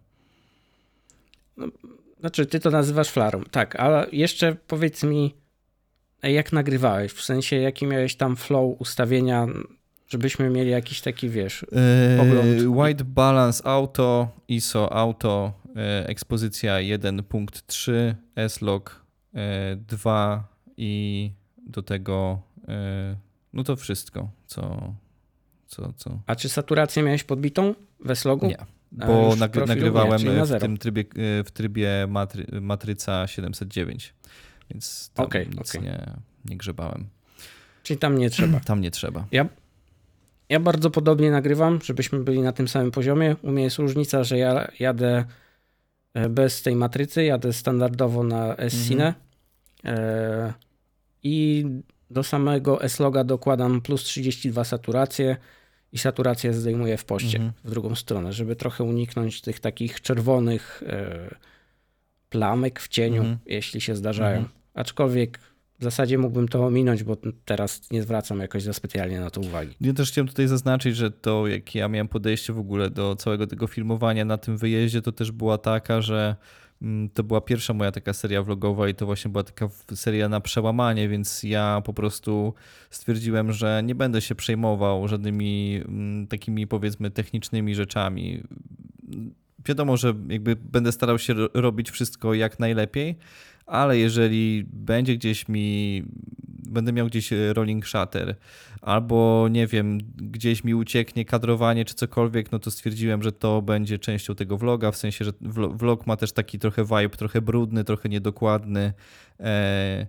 Znaczy, ty to nazywasz flarą, tak, ale jeszcze powiedz mi, jak nagrywałeś, w sensie jaki miałeś tam flow ustawienia, żebyśmy mieli jakiś taki, wiesz, Pogląd. E, White Balance Auto, ISO Auto, e, ekspozycja 1.3, S-Log e, 2 i do tego e, no to wszystko, co, co, co. a czy saturację miałeś podbitą w slogu? Nie, bo nagry, nagrywałem nie, na w tym trybie, e, w trybie matry, matryca 709, więc tam Okej, nic okej. nie, nie grzebałem. Czyli tam nie trzeba. Tam nie trzeba. Ja bardzo podobnie nagrywam, żebyśmy byli na tym samym poziomie. U mnie jest różnica, że ja jadę bez tej matrycy, jadę standardowo na S-Cine e, i do samego S-Loga dokładam plus 32 saturację i saturację zdejmuję w poście Mhm. w drugą stronę, żeby trochę uniknąć tych takich czerwonych e, plamek w cieniu, Mhm. jeśli się zdarzają. Mhm. Aczkolwiek w zasadzie mógłbym to ominąć, bo teraz nie zwracam jakoś za specjalnie na to uwagi. Ja też chciałem tutaj zaznaczyć, że to, jakie ja miałem podejście w ogóle do całego tego filmowania na tym wyjeździe, to też była taka, że to była pierwsza moja taka seria vlogowa i to właśnie była taka seria na przełamanie, więc ja po prostu stwierdziłem, że nie będę się przejmował żadnymi mm, takimi powiedzmy technicznymi rzeczami. Wiadomo, że jakby będę starał się ro- robić wszystko jak najlepiej, ale jeżeli będzie gdzieś mi, będę miał gdzieś e, rolling shutter, albo nie wiem, gdzieś mi ucieknie kadrowanie czy cokolwiek, no to stwierdziłem, że to będzie częścią tego vloga, w sensie, że vlo- vlog ma też taki trochę vibe, trochę brudny, trochę niedokładny. E,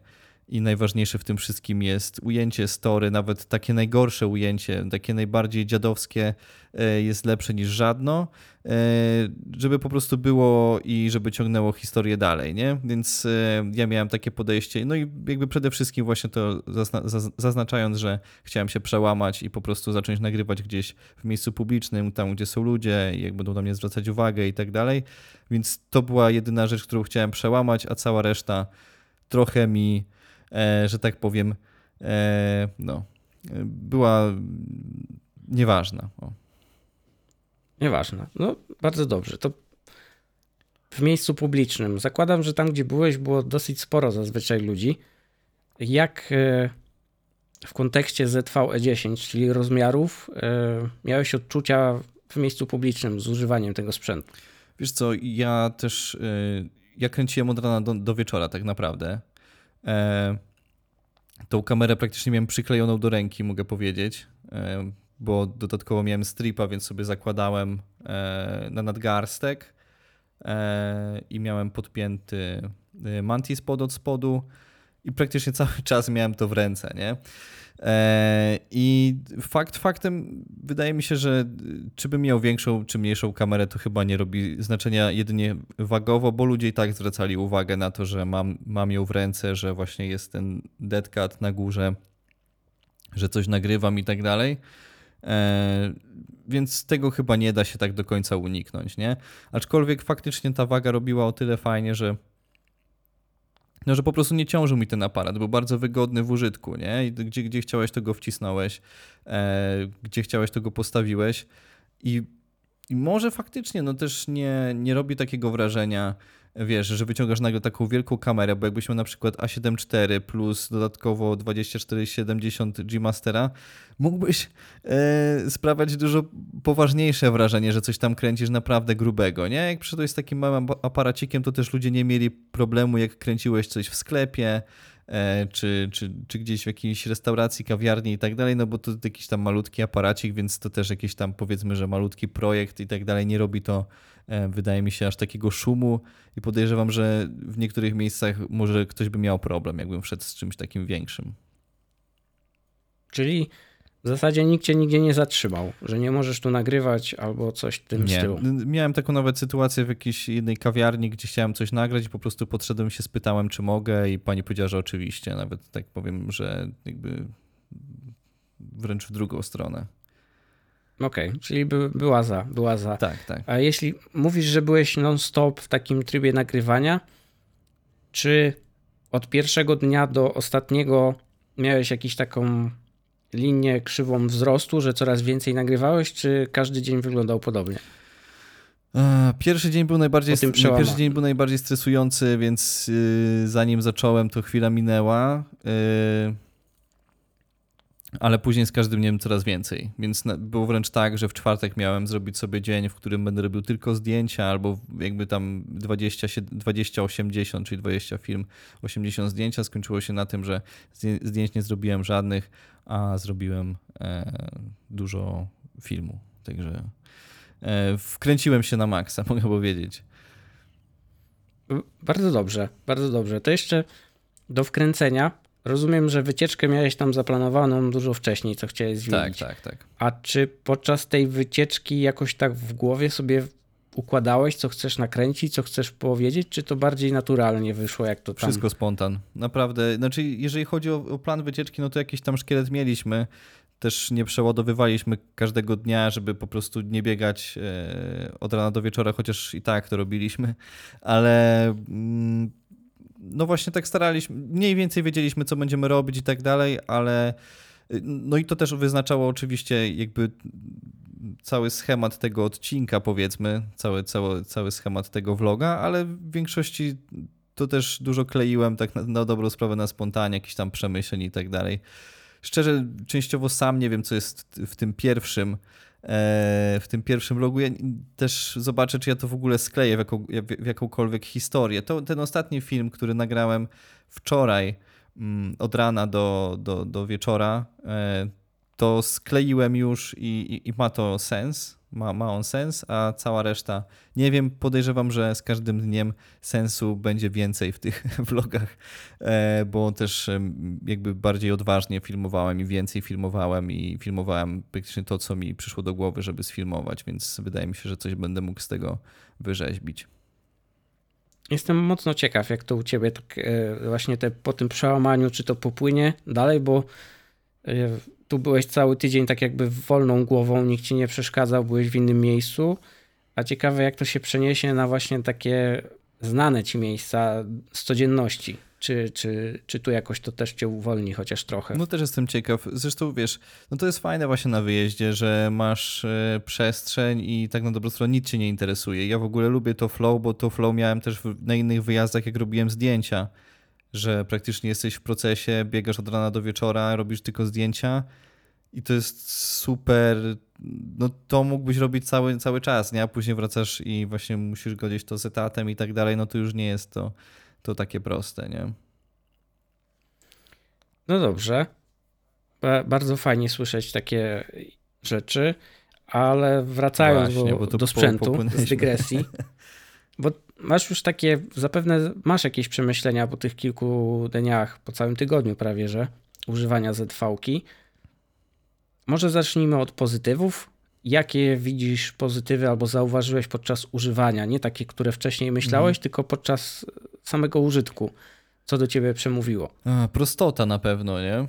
i najważniejsze w tym wszystkim jest ujęcie story, nawet takie najgorsze ujęcie, takie najbardziej dziadowskie e, jest lepsze niż żadno, e, żeby po prostu było i żeby ciągnęło historię dalej, nie? Więc e, ja miałem takie podejście, no i jakby przede wszystkim właśnie to zazna- zaz- zaznaczając, że chciałem się przełamać i po prostu zacząć nagrywać gdzieś w miejscu publicznym, tam gdzie są ludzie jak będą na mnie zwracać uwagę i tak dalej, więc to była jedyna rzecz, którą chciałem przełamać, a cała reszta trochę mi że tak powiem, e, no, e, była nieważna. O. Nieważne. No, bardzo dobrze. To w miejscu publicznym. Zakładam, że tam, gdzie byłeś, było dosyć sporo zazwyczaj ludzi. Jak e, w kontekście ZVE10, czyli rozmiarów, e, miałeś odczucia w miejscu publicznym z używaniem tego sprzętu? Wiesz co, ja też, ja kręciłem od rana do, do wieczora tak naprawdę. E, tą kamerę praktycznie miałem przyklejoną do ręki, mogę powiedzieć, e, bo dodatkowo miałem stripa, więc sobie zakładałem e, na nadgarstek i miałem podpięty mantis pod od spodu i praktycznie cały czas miałem to w ręce, nie? E, I fakt faktem wydaje mi się, że czy bym miał większą czy mniejszą kamerę, to chyba nie robi znaczenia jedynie wagowo, bo ludzie i tak zwracali uwagę na to, że mam, mam ją w ręce, że właśnie jest ten deadcat na górze, że coś nagrywam i tak dalej. E, więc tego chyba nie da się tak do końca uniknąć, nie? Aczkolwiek faktycznie ta waga robiła o tyle fajnie, że no, że po prostu nie ciążył mi ten aparat, był bardzo wygodny w użytku, nie? Gdzie, gdzie chciałeś, to go wcisnąłeś, e, gdzie chciałeś, to go postawiłeś i, i może faktycznie, no też nie, nie robi takiego wrażenia, wiesz, że wyciągasz nagle taką wielką kamerę, bo jakbyś miał na przykład A7 IV plus dodatkowo 2470 G Mastera, mógłbyś e, sprawiać dużo poważniejsze wrażenie, że coś tam kręcisz naprawdę grubego, nie? Jak przyszedłeś z takim małym aparacikiem, to też ludzie nie mieli problemu, jak kręciłeś coś w sklepie, e, czy, czy, czy gdzieś w jakiejś restauracji, kawiarni i tak dalej, no bo to jakiś tam malutki aparacik, więc to też jakiś tam powiedzmy, że malutki projekt i tak dalej, nie robi to E, wydaje mi się, aż takiego szumu i podejrzewam, że w niektórych miejscach może ktoś by miał problem, jakbym wszedł z czymś takim większym. Czyli w zasadzie nikt cię nigdzie nie zatrzymał, że nie możesz tu nagrywać albo coś tym nie. stylu. Miałem taką nawet sytuację w jakiejś jednej kawiarni, gdzie chciałem coś nagrać i po prostu podszedłem się, spytałem, czy mogę i pani powiedziała, że oczywiście. Nawet tak powiem, że jakby wręcz w drugą stronę. Okej, okay, czyli by, była za, była za. Tak, tak. A jeśli mówisz, że byłeś non-stop w takim trybie nagrywania, czy od pierwszego dnia do ostatniego miałeś jakąś taką linię krzywą wzrostu, że coraz więcej nagrywałeś, czy każdy dzień wyglądał podobnie? Pierwszy dzień był najbardziej, pierwszy dzień był najbardziej stresujący, więc yy, zanim zacząłem, to chwila minęła. Yy, ale później z każdym dniem coraz więcej. Więc było wręcz tak, że w czwartek miałem zrobić sobie dzień, w którym będę robił tylko zdjęcia, albo jakby tam 20, 20 80, czyli 20 film, 80 zdjęcia. Skończyło się na tym, że zdjęć nie zrobiłem żadnych, a zrobiłem e, dużo filmu. Także e, wkręciłem się na maksa, mogę powiedzieć. Bardzo dobrze, bardzo dobrze. To jeszcze do wkręcenia Rozumiem, że wycieczkę miałeś tam zaplanowaną dużo wcześniej, co chciałeś zwiedzić. Tak, tak, tak. A czy podczas tej wycieczki jakoś tak w głowie sobie układałeś, co chcesz nakręcić, co chcesz powiedzieć, czy to bardziej naturalnie wyszło, jak to tam? Wszystko spontan. Naprawdę. Znaczy, jeżeli chodzi o, o plan wycieczki, no to jakiś tam szkielet mieliśmy. Też nie przeładowywaliśmy każdego dnia, żeby po prostu nie biegać e, od rana do wieczora, chociaż i tak to robiliśmy, ale mm, no właśnie tak staraliśmy, mniej więcej wiedzieliśmy, co będziemy robić i tak dalej, ale no i to też wyznaczało oczywiście jakby cały schemat tego odcinka, powiedzmy, cały, cały, cały schemat tego vloga, ale w większości to też dużo kleiłem tak na, na dobrą sprawę na spontanie, jakiś tam przemyśleń i tak dalej. Szczerze, częściowo sam nie wiem, co jest w tym pierwszym, w tym pierwszym vlogu. Ja też zobaczę, czy ja to w ogóle skleję w, jaką, w jakąkolwiek historię. To, ten ostatni film, który nagrałem wczoraj mm, od rana do, do, do wieczora, e, to skleiłem już i, i, i ma to sens ma, ma on sens, a cała reszta nie wiem, podejrzewam, że z każdym dniem sensu będzie więcej w tych vlogach, e, bo też jakby bardziej odważnie filmowałem i więcej filmowałem i filmowałem praktycznie to, co mi przyszło do głowy, żeby sfilmować, więc wydaje mi się, że coś będę mógł z tego wyrzeźbić. Jestem mocno ciekaw, jak to u ciebie tak e, właśnie te, po tym przełamaniu, czy to popłynie dalej, bo e, tu byłeś cały tydzień tak jakby wolną głową, nikt ci nie przeszkadzał, byłeś w innym miejscu. A ciekawe, jak to się przeniesie na właśnie takie znane ci miejsca z codzienności. Czy, czy, czy tu jakoś to też cię uwolni chociaż trochę? No też jestem ciekaw. Zresztą wiesz, no to jest fajne właśnie na wyjeździe, że masz e, przestrzeń i tak na dobrą stronę nic cię nie interesuje. Ja w ogóle lubię to flow, bo to flow miałem też na innych wyjazdach, jak robiłem zdjęcia że praktycznie jesteś w procesie, biegasz od rana do wieczora, robisz tylko zdjęcia I to jest super. No to mógłbyś robić cały, cały czas, nie? A później wracasz i właśnie musisz godzić to z etatem i tak dalej. No to już nie jest to, to takie proste, nie? No dobrze. Bardzo fajnie słyszeć takie rzeczy, ale wracając Właśnie, do, do po- sprzętu, z dygresji, bo masz już takie, zapewne masz jakieś przemyślenia po tych kilku dniach, po całym tygodniu prawie, że używania ZV-ki. Może zacznijmy od pozytywów. Jakie widzisz pozytywy albo zauważyłeś podczas używania? Nie takie, które wcześniej myślałeś, tylko podczas samego użytku. Co do ciebie przemówiło? A, prostota na pewno, nie?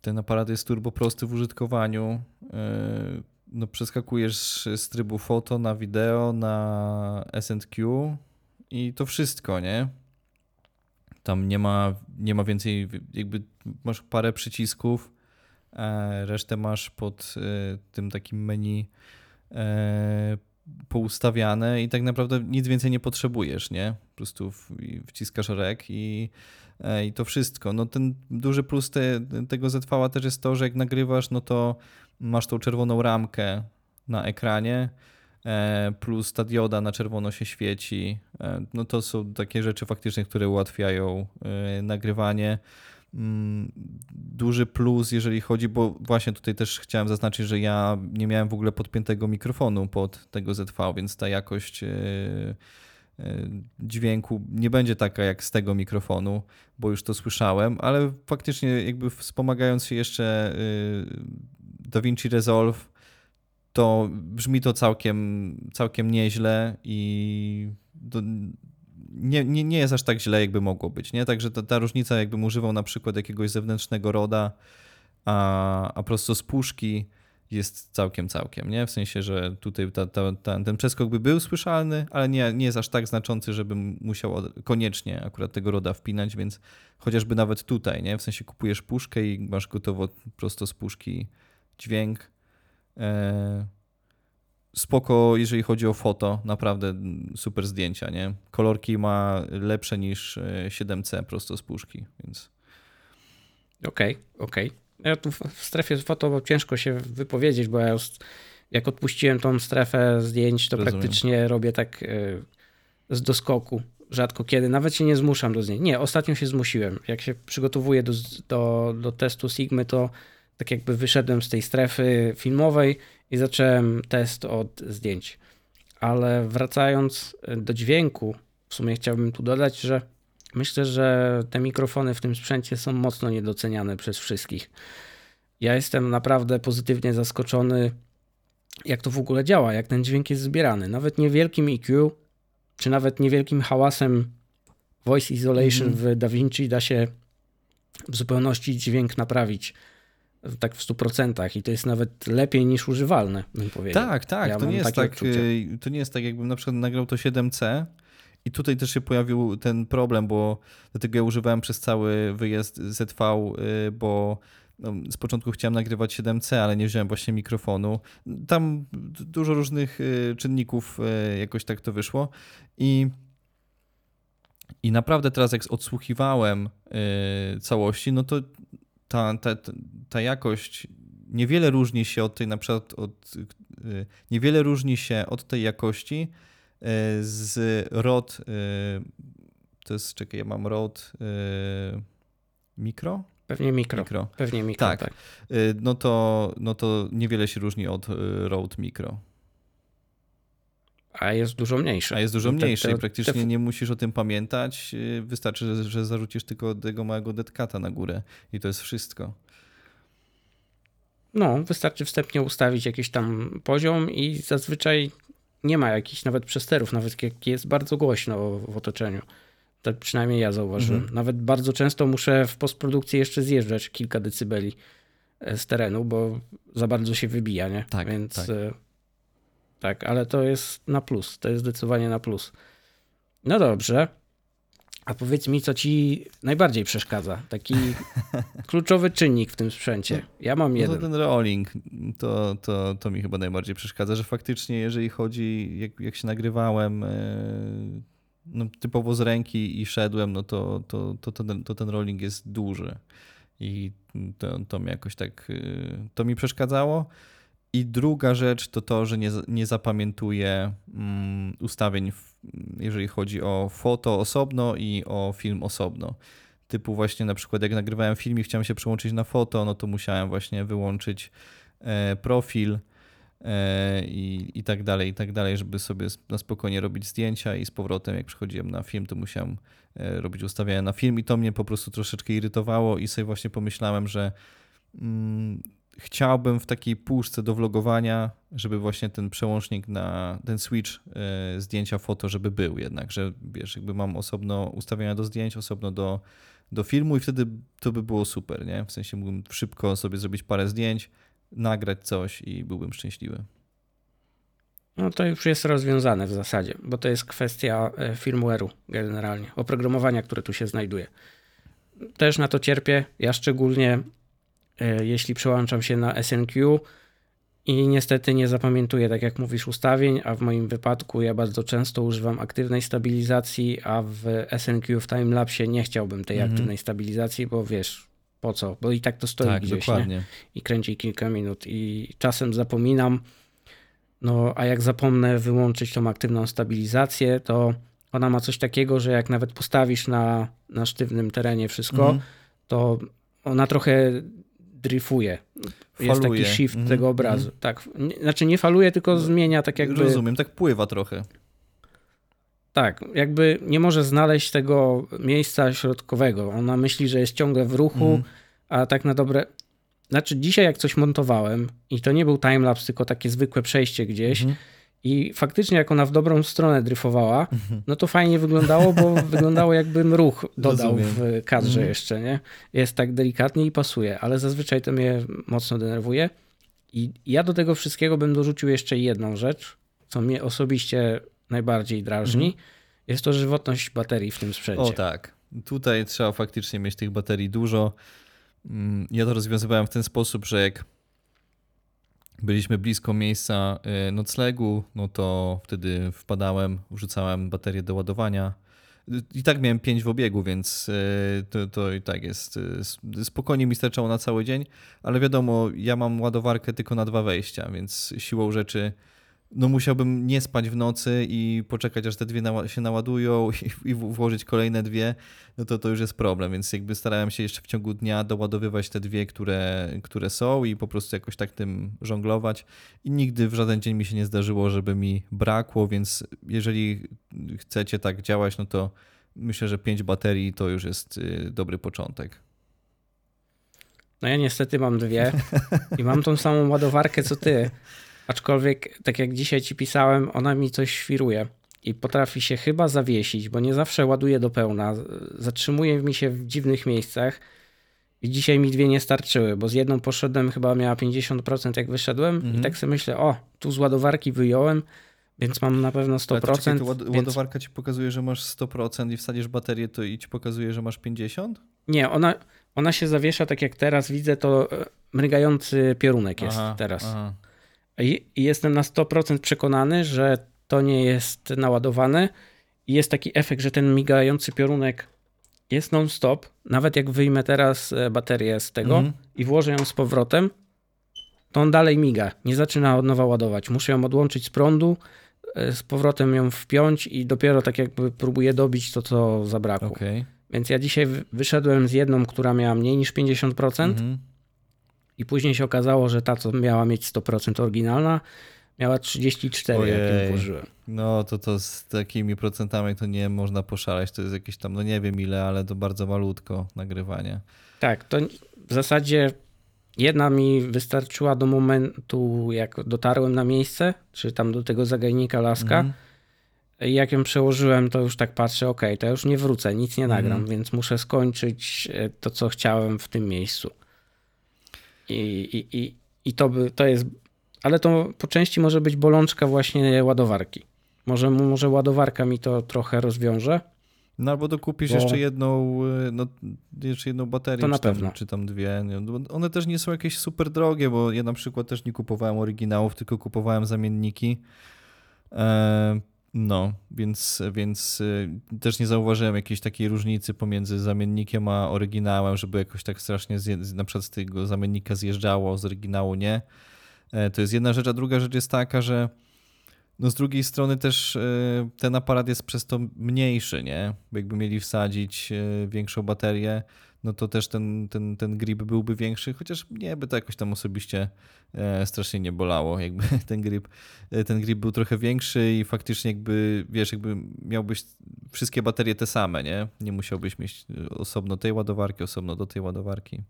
Ten aparat jest turbo prosty w użytkowaniu. Yy, No, przeskakujesz z trybu foto na wideo, na S&Q i to wszystko, nie? Tam nie ma, nie ma więcej, jakby masz parę przycisków, e, resztę masz pod e, tym takim menu e, poustawiane i tak naprawdę nic więcej nie potrzebujesz, nie? Po prostu wciskasz rek i, e, i to wszystko. No ten duży plus te, tego ZV też jest to, że jak nagrywasz, no to masz tą czerwoną ramkę na ekranie, e, plus ta dioda na czerwono się świeci. E, No to są takie rzeczy faktycznie, które ułatwiają e, nagrywanie. Mm, Duży plus, jeżeli chodzi, bo właśnie tutaj też chciałem zaznaczyć, że ja nie miałem w ogóle podpiętego mikrofonu pod tego ZV, więc ta jakość e, e, dźwięku nie będzie taka jak z tego mikrofonu, bo już to słyszałem, ale faktycznie jakby wspomagając się jeszcze e, DaVinci Resolve, to brzmi to całkiem, całkiem nieźle i to nie, nie, nie jest aż tak źle, jakby mogło być. Nie? Także ta, ta różnica, jakbym używał na przykład jakiegoś zewnętrznego roda, a, a prosto z puszki jest całkiem, całkiem. Nie? W sensie, że tutaj ta, ta, ta, ten przeskok by był słyszalny, ale nie, nie jest aż tak znaczący, żebym musiał od- koniecznie akurat tego roda wpinać, więc chociażby nawet tutaj, nie? w sensie kupujesz puszkę i masz gotowo prosto z puszki dźwięk. E, Spoko, jeżeli chodzi o foto, naprawdę super zdjęcia, nie? Kolorki ma lepsze niż e, 7C prosto z puszki, więc Okej, okej. Ja tu w strefie foto ciężko się wypowiedzieć, bo ja już jak odpuściłem tą strefę zdjęć, to Rozumiem. praktycznie robię tak e, z doskoku. Rzadko kiedy, nawet się nie zmuszam do zdjęć. Nie, ostatnio się zmusiłem. Jak się przygotowuję do, do, do testu Sigmy, to tak jakby wyszedłem z tej strefy filmowej i zacząłem test od zdjęć. Ale wracając e, do dźwięku, w sumie chciałbym tu dodać, że myślę, że te mikrofony w tym sprzęcie są mocno niedoceniane przez wszystkich. Ja jestem naprawdę pozytywnie zaskoczony, jak to w ogóle działa, jak ten dźwięk jest zbierany. Nawet niewielkim EQ, czy nawet niewielkim hałasem voice isolation Mhm. w DaVinci da się w zupełności dźwięk naprawić. Tak w 100% i to jest nawet lepiej niż używalne, bym powiedział. Tak, tak. Ja to, nie jest tak odczucie. y, to nie jest tak, jakbym na przykład nagrał to 7C i tutaj też się pojawił ten problem, bo dlatego ja używałem przez cały wyjazd ZV, y, bo no, z początku chciałem nagrywać 7C, ale nie wziąłem właśnie mikrofonu. Tam dużo różnych y, czynników jakoś tak to wyszło i i naprawdę teraz jak odsłuchiwałem całości, no to ta, ta, ta- jakość niewiele różni się od tej na przykład od, y, niewiele różni się od tej jakości y, z ROD y, to jest, czekaj, ja mam ROD mikro? Pewnie mikro. Mikro. Pewnie mikro, Tak. tak. No to, no to niewiele się różni od Rode Micro. A jest dużo mniejszy. A jest dużo Te- mniejszy te- i praktycznie te- nie musisz o tym pamiętać. y, Wystarczy, że, że zarzucisz tylko tego małego detkata na górę i to jest wszystko. No, wystarczy wstępnie ustawić jakiś tam poziom i zazwyczaj nie ma jakichś nawet przesterów, nawet jak jest bardzo głośno w otoczeniu. Tak przynajmniej ja zauważyłem. Mhm. Nawet bardzo często muszę w postprodukcji jeszcze zjeżdżać kilka decybeli e, z terenu, bo za bardzo się wybija, nie? Tak, Więc tak. E, tak, ale to jest na plus. To jest zdecydowanie na plus. No dobrze. A powiedz mi, co ci najbardziej przeszkadza? Taki kluczowy czynnik w tym sprzęcie. Ja mam No jeden. to ten rolling, to, to, to mi chyba najbardziej przeszkadza, że faktycznie jeżeli chodzi, jak, jak się nagrywałem e, no, typowo z ręki i szedłem, no to, to, to, to, ten, to ten rolling jest duży. I to, to mi jakoś tak, y, to mi przeszkadzało. I druga rzecz to to, że nie, nie zapamiętuję mm, ustawień, jeżeli chodzi o foto osobno i o film osobno. Typu właśnie na przykład jak nagrywałem film i chciałem się przełączyć na foto, no to musiałem właśnie wyłączyć e, profil e, i, i tak dalej, i tak dalej, żeby sobie na spokojnie robić zdjęcia i z powrotem jak przychodziłem na film, to musiałem e, robić ustawienia na film i to mnie po prostu troszeczkę irytowało i sobie właśnie pomyślałem, że mm, chciałbym w takiej puszce do vlogowania, żeby właśnie ten przełącznik na ten switch y, zdjęcia foto, żeby był jednak, że wiesz, jakby mam osobno ustawienia do zdjęć, osobno do, do filmu i wtedy to by było super, nie? W sensie mógłbym szybko sobie zrobić parę zdjęć, nagrać coś i byłbym szczęśliwy. No to już jest rozwiązane w zasadzie, bo to jest kwestia e, firmware'u generalnie, oprogramowania, które tu się znajduje. Też na to cierpię, ja szczególnie E, jeśli przełączam się na SNQ i niestety nie zapamiętuję, tak jak mówisz, ustawień, a w moim wypadku ja bardzo często używam aktywnej stabilizacji, a w SNQ w timelapsie nie chciałbym tej mhm. aktywnej stabilizacji, bo wiesz, po co? Bo i tak to stoi tak, gdzieś nie? i kręci kilka minut i czasem zapominam. No, a jak zapomnę wyłączyć tą aktywną stabilizację, to ona ma coś takiego, że jak nawet postawisz na, na sztywnym terenie wszystko, mhm. to ona trochę dryfuje. Jest taki shift mm -hmm. tego obrazu. Mm -hmm. Tak, znaczy nie faluje, tylko no, zmienia tak jakby... Rozumiem, tak pływa trochę. Tak, jakby nie może znaleźć tego miejsca środkowego. Ona myśli, że jest ciągle w ruchu, mm. a tak na dobre... Znaczy dzisiaj jak coś montowałem i to nie był timelapse, tylko takie zwykłe przejście gdzieś, -hmm i faktycznie, jak ona w dobrą stronę dryfowała, no to fajnie wyglądało, bo wyglądało jakbym ruch dodał Rozumiem. w kadrze mhm. jeszcze, nie? Jest tak delikatnie i pasuje, ale zazwyczaj to mnie mocno denerwuje. I ja do tego wszystkiego bym dorzucił jeszcze jedną rzecz, co mnie osobiście najbardziej drażni. Mhm. Jest to żywotność baterii w tym sprzęcie. O tak. Tutaj trzeba faktycznie mieć tych baterii dużo. Mm, ja to rozwiązywałem w ten sposób, że jak byliśmy blisko miejsca y, noclegu, no to wtedy wpadałem, wrzucałem baterię do ładowania. I tak miałem pięć w obiegu, więc y, to, to i tak jest. Y, spokojnie mi starczało na cały dzień, ale wiadomo, ja mam ładowarkę tylko na dwa wejścia, więc siłą rzeczy no musiałbym nie spać w nocy i poczekać, aż te dwie się naładują i, i włożyć kolejne dwie, no to to już jest problem, więc jakby starałem się jeszcze w ciągu dnia doładowywać te dwie, które, które są i po prostu jakoś tak tym żonglować i nigdy w żaden dzień mi się nie zdarzyło, żeby mi brakło, więc jeżeli chcecie tak działać, no to myślę, że pięć baterii to już jest y, dobry początek. No ja niestety mam dwie i mam tą samą ładowarkę co ty. Aczkolwiek, tak jak dzisiaj ci pisałem, ona mi coś świruje i potrafi się chyba zawiesić, bo nie zawsze ładuje do pełna. Zatrzymuje mi się w dziwnych miejscach. I dzisiaj mi dwie nie starczyły, bo z jedną poszedłem, chyba miała 50% jak wyszedłem mhm. i tak sobie myślę, o, tu z ładowarki wyjąłem, więc mam na pewno 100%. Ale czekaj, ład więc... ładowarka ci pokazuje, że masz 100% i wsadzisz baterię, to i ci pokazuje, że masz 50%? Nie, ona, ona się zawiesza tak jak teraz widzę, to e, mrygający piorunek jest aha, teraz. Aha. I jestem na 100% przekonany, że to nie jest naładowane. I jest taki efekt, że ten migający piorunek jest non-stop. Nawet jak wyjmę teraz e, baterię z tego mm. i włożę ją z powrotem, to on dalej miga. Nie zaczyna od nowa ładować. Muszę ją odłączyć z prądu, e, z powrotem ją wpiąć i dopiero tak jakby próbuję dobić to, co zabrakło. Okay. Więc ja dzisiaj wyszedłem z jedną, która miała mniej niż 50%. Mm -hmm i później się okazało, że ta, co miała mieć 100% oryginalna, miała 34, Ojej. jak ją włożyłem. No to to z takimi procentami to nie można poszaleć. To jest jakieś tam, no nie wiem ile, ale to bardzo malutko nagrywanie. Tak, to w zasadzie jedna mi wystarczyła do momentu, jak dotarłem na miejsce, czy tam do tego zagajnika laska. Mhm. I jak ją przełożyłem, to już tak patrzę, ok, to już nie wrócę, nic nie nagram, mhm. więc muszę skończyć e, to, co chciałem w tym miejscu. I, i, i, i to, by, to jest. Ale to po części może być bolączka właśnie ładowarki. Może, może ładowarka mi to trochę rozwiąże. No albo dokupisz bo... jeszcze jedną, y, no, jeszcze jedną baterię, to na czy, tam, pewno. czy tam dwie. One też nie są jakieś super drogie, bo ja na przykład też nie kupowałem oryginałów, tylko kupowałem zamienniki. E, No, więc, więc y, też nie zauważyłem jakiejś takiej różnicy pomiędzy zamiennikiem a oryginałem, żeby jakoś tak strasznie zje, na przykład z tego zamiennika zjeżdżało, z oryginału nie. E, to jest jedna rzecz, a druga rzecz jest taka, że no z drugiej strony też y, ten aparat jest przez to mniejszy, nie? Jakby mieli wsadzić y, większą baterię, no to też ten, ten, ten grip byłby większy, chociaż nie by to jakoś tam osobiście e, strasznie nie bolało, jakby ten grip, e, ten grip był trochę większy i faktycznie jakby, wiesz, jakby miałbyś wszystkie baterie te same, nie? Nie musiałbyś mieć osobno tej ładowarki, osobno do tej ładowarki.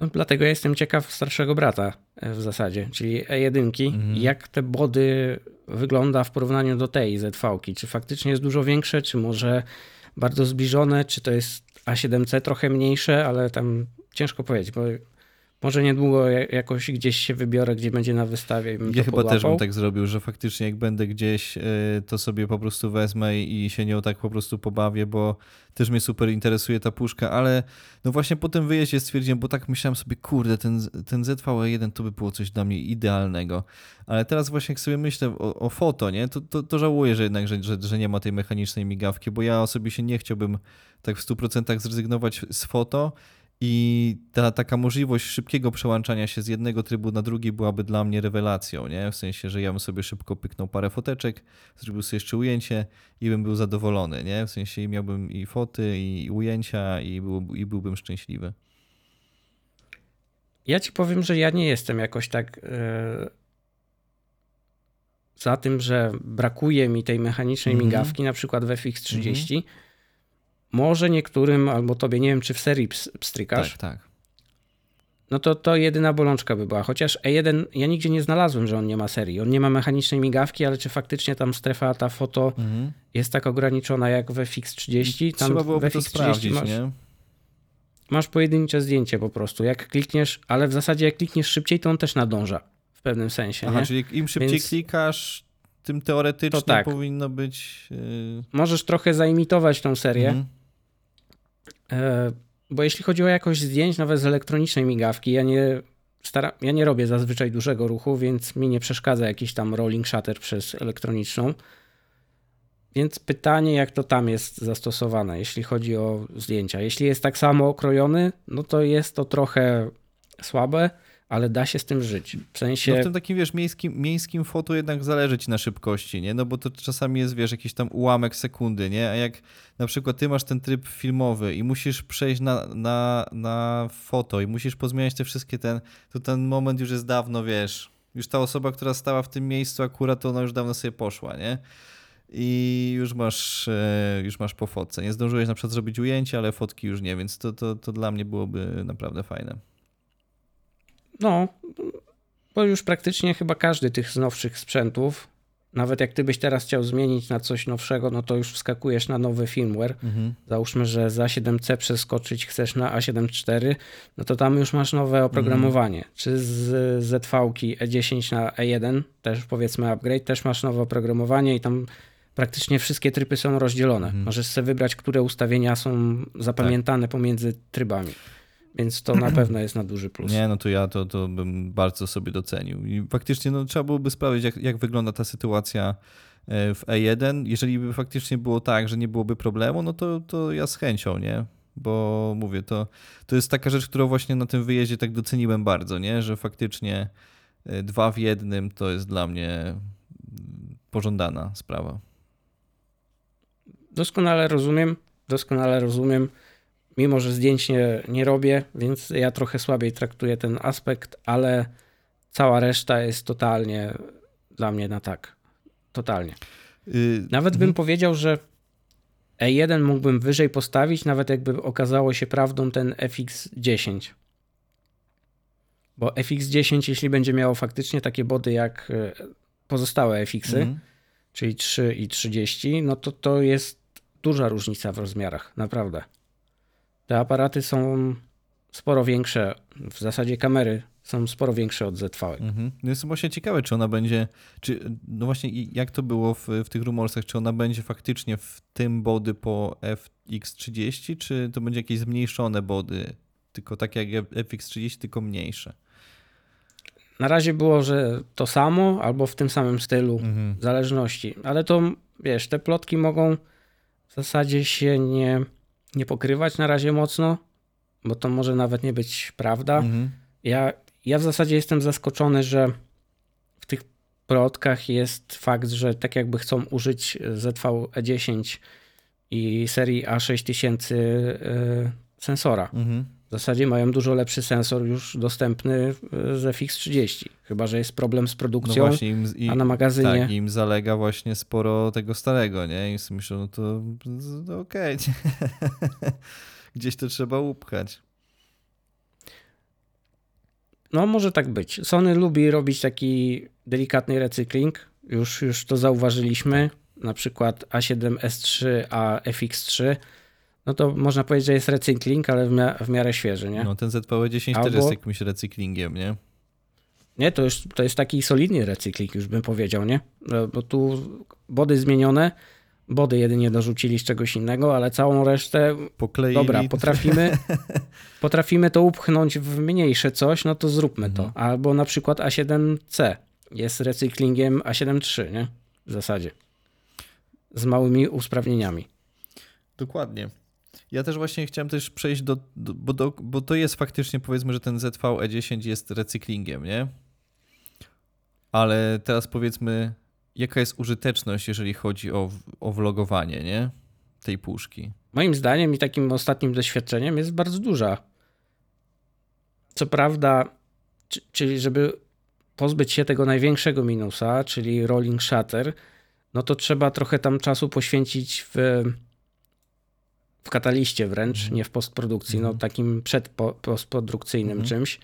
No, dlatego ja jestem ciekaw starszego brata e, w zasadzie, czyli E1, mhm. jak te body wygląda w porównaniu do tej ZV-ki. Czy faktycznie jest dużo większe, czy może bardzo zbliżone, czy to jest A7C trochę mniejsze, ale tam ciężko powiedzieć, bo może niedługo jakoś gdzieś się wybiorę, gdzie będzie na wystawie. I bym ja chyba też bym tak zrobił, że faktycznie jak będę gdzieś, e, to sobie po prostu wezmę i się nią tak po prostu pobawię, bo też mnie super interesuje ta puszka, ale no właśnie po tym wyjeździe stwierdziłem, bo tak myślałem sobie, kurde, ten, ten ZVE1 to by było coś dla mnie idealnego. Ale teraz właśnie jak sobie myślę o, o foto, nie, to, to, to, żałuję, że jednak, że, że, że nie ma tej mechanicznej migawki, bo ja osobiście nie chciałbym tak w 100% zrezygnować z foto, i ta taka możliwość szybkiego przełączania się z jednego trybu na drugi byłaby dla mnie rewelacją, nie? W sensie, że ja bym sobie szybko pyknął parę foteczek, zrobił sobie jeszcze ujęcie i bym był zadowolony, nie? W sensie miałbym i foty, i ujęcia, i, był, i byłbym szczęśliwy. Ja ci powiem, że ja nie jestem jakoś tak yy, za tym, że brakuje mi tej mechanicznej mm -hmm. migawki, na przykład w FX30. Mm -hmm może niektórym, albo tobie, nie wiem, czy w serii pstrykasz. Tak, tak. No to to jedyna bolączka by była. Chociaż E1 ja nigdzie nie znalazłem, że on nie ma serii. On nie ma mechanicznej migawki, ale czy faktycznie tam strefa ta foto mhm. jest tak ograniczona jak w FX30? Tam Trzeba byłoby to sprawdzić, masz, nie? Masz pojedyncze zdjęcie po prostu. Jak klikniesz, ale w zasadzie jak klikniesz szybciej, to on też nadąża w pewnym sensie. Aha, nie? czyli im szybciej Więc... klikasz, tym teoretycznie tak. powinno być. Yy... Możesz trochę zaimitować tą serię. Mhm bo jeśli chodzi o jakość zdjęć, nawet z elektronicznej migawki, ja nie, stara, ja nie robię zazwyczaj dużego ruchu, więc mi nie przeszkadza jakiś tam rolling shutter przez elektroniczną. Więc pytanie, jak to tam jest zastosowane, jeśli chodzi o zdjęcia. Jeśli jest tak samo okrojony, no to jest to trochę słabe ale da się z tym żyć. W sensie... No w tym takim, wiesz, miejskim, miejskim foto jednak zależy ci na szybkości, nie? No bo to czasami jest, wiesz, jakiś tam ułamek sekundy, nie? A jak na przykład ty masz ten tryb filmowy i musisz przejść na, na, na foto i musisz pozmieniać te wszystkie ten, to ten moment już jest dawno, wiesz, już ta osoba, która stała w tym miejscu akurat, to ona już dawno sobie poszła, nie? i już masz, e, już masz po fotce. Nie zdążyłeś na przykład zrobić ujęcia, ale fotki już nie, więc to, to, to dla mnie byłoby naprawdę fajne. No, bo już praktycznie chyba każdy tych z nowszych sprzętów, nawet jak ty byś teraz chciał zmienić na coś nowszego, no to już wskakujesz na nowy firmware. Mhm. Załóżmy, że za 7C przeskoczyć chcesz na A7.4, no to tam już masz nowe oprogramowanie. Mhm. Czy z ZV-ki E10 na E1, też powiedzmy upgrade, też masz nowe oprogramowanie i tam praktycznie wszystkie tryby są rozdzielone. Mhm. Możesz sobie wybrać, które ustawienia są zapamiętane tak. pomiędzy trybami. Więc to na pewno jest na duży plus. Nie, no to ja to, to bym bardzo sobie docenił. I faktycznie no, trzeba byłoby sprawdzić, jak, jak wygląda ta sytuacja e, w E1. Jeżeli by faktycznie było tak, że nie byłoby problemu, no to, to ja z chęcią, nie? Bo mówię, to, to jest taka rzecz, którą właśnie na tym wyjeździe tak doceniłem bardzo, nie? Że faktycznie e, dwa w jednym to jest dla mnie pożądana sprawa. Doskonale rozumiem, doskonale rozumiem mimo że zdjęć nie, nie robię, więc ja trochę słabiej traktuję ten aspekt, ale cała reszta jest totalnie dla mnie na tak. Totalnie. Yy, nawet bym mhm. powiedział, że E1 mógłbym wyżej postawić, nawet jakby okazało się prawdą ten FX10. Bo FX10, jeśli będzie miało faktycznie takie body jak e, pozostałe FX-y, mm. czyli 3 i 30, no to to jest duża różnica w rozmiarach, naprawdę. Te aparaty są sporo większe, w zasadzie kamery są sporo większe od ZV. Mhm. No jestem właśnie ciekawy, czy ona będzie, czy, no właśnie jak to było w, w tych rumorsach, czy ona będzie faktycznie w tym body po FX30, czy to będzie jakieś zmniejszone body, tylko tak jak FX30, tylko mniejsze? na razie było, że to samo albo w tym samym stylu, Mhm. w zależności. Ale to wiesz, te plotki mogą w zasadzie się nie, nie pokrywać na razie mocno, bo to może nawet nie być prawda. Mhm. Ja, ja w zasadzie jestem zaskoczony, że w tych plotkach jest fakt, że tak jakby chcą użyć ZV-E10 i serii A6000 y, sensora. Mhm. W zasadzie mają dużo lepszy sensor już dostępny y, z FX30. Chyba, że jest problem z No produkcją, właśnie, im, i, a na magazynie... tak, im zalega właśnie sporo tego starego, nie? I sobie myślę, no to, to okej. Gdzieś to trzeba upchać. No, może tak być. Sony lubi robić taki delikatny recykling. Już, już to zauważyliśmy. Na przykład A7S3, a FX3. No to można powiedzieć, że jest recykling, ale w, mia- w miarę świeży, nie? No ten ZPE10 też Albo- jest jakimś recyklingiem, nie? Nie, to już to jest taki solidny recykling, już bym powiedział, nie? No, Bo tu body zmienione, body jedynie dorzucili z czegoś innego, ale całą resztę Pokleili. Dobra, potrafimy, potrafimy to upchnąć w mniejsze coś, no to zróbmy to. Mhm. Albo na przykład A7C jest recyklingiem A7III, nie? W zasadzie. Z małymi usprawnieniami. Dokładnie. Ja też właśnie chciałem też przejść do, do, bo, do, bo to jest faktycznie powiedzmy, że ten ZV-E10 jest recyklingiem, nie? Ale teraz powiedzmy, jaka jest użyteczność, jeżeli chodzi o, o vlogowanie, nie? Tej puszki. Moim zdaniem i takim ostatnim doświadczeniem jest bardzo duża. Co prawda, czy- czyli żeby pozbyć się tego największego minusa, czyli rolling shutter, no to trzeba trochę tam czasu poświęcić w, w kataliście wręcz, Mhm. nie w postprodukcji, no Mhm. takim przedpostprodukcyjnym Mhm. czymś.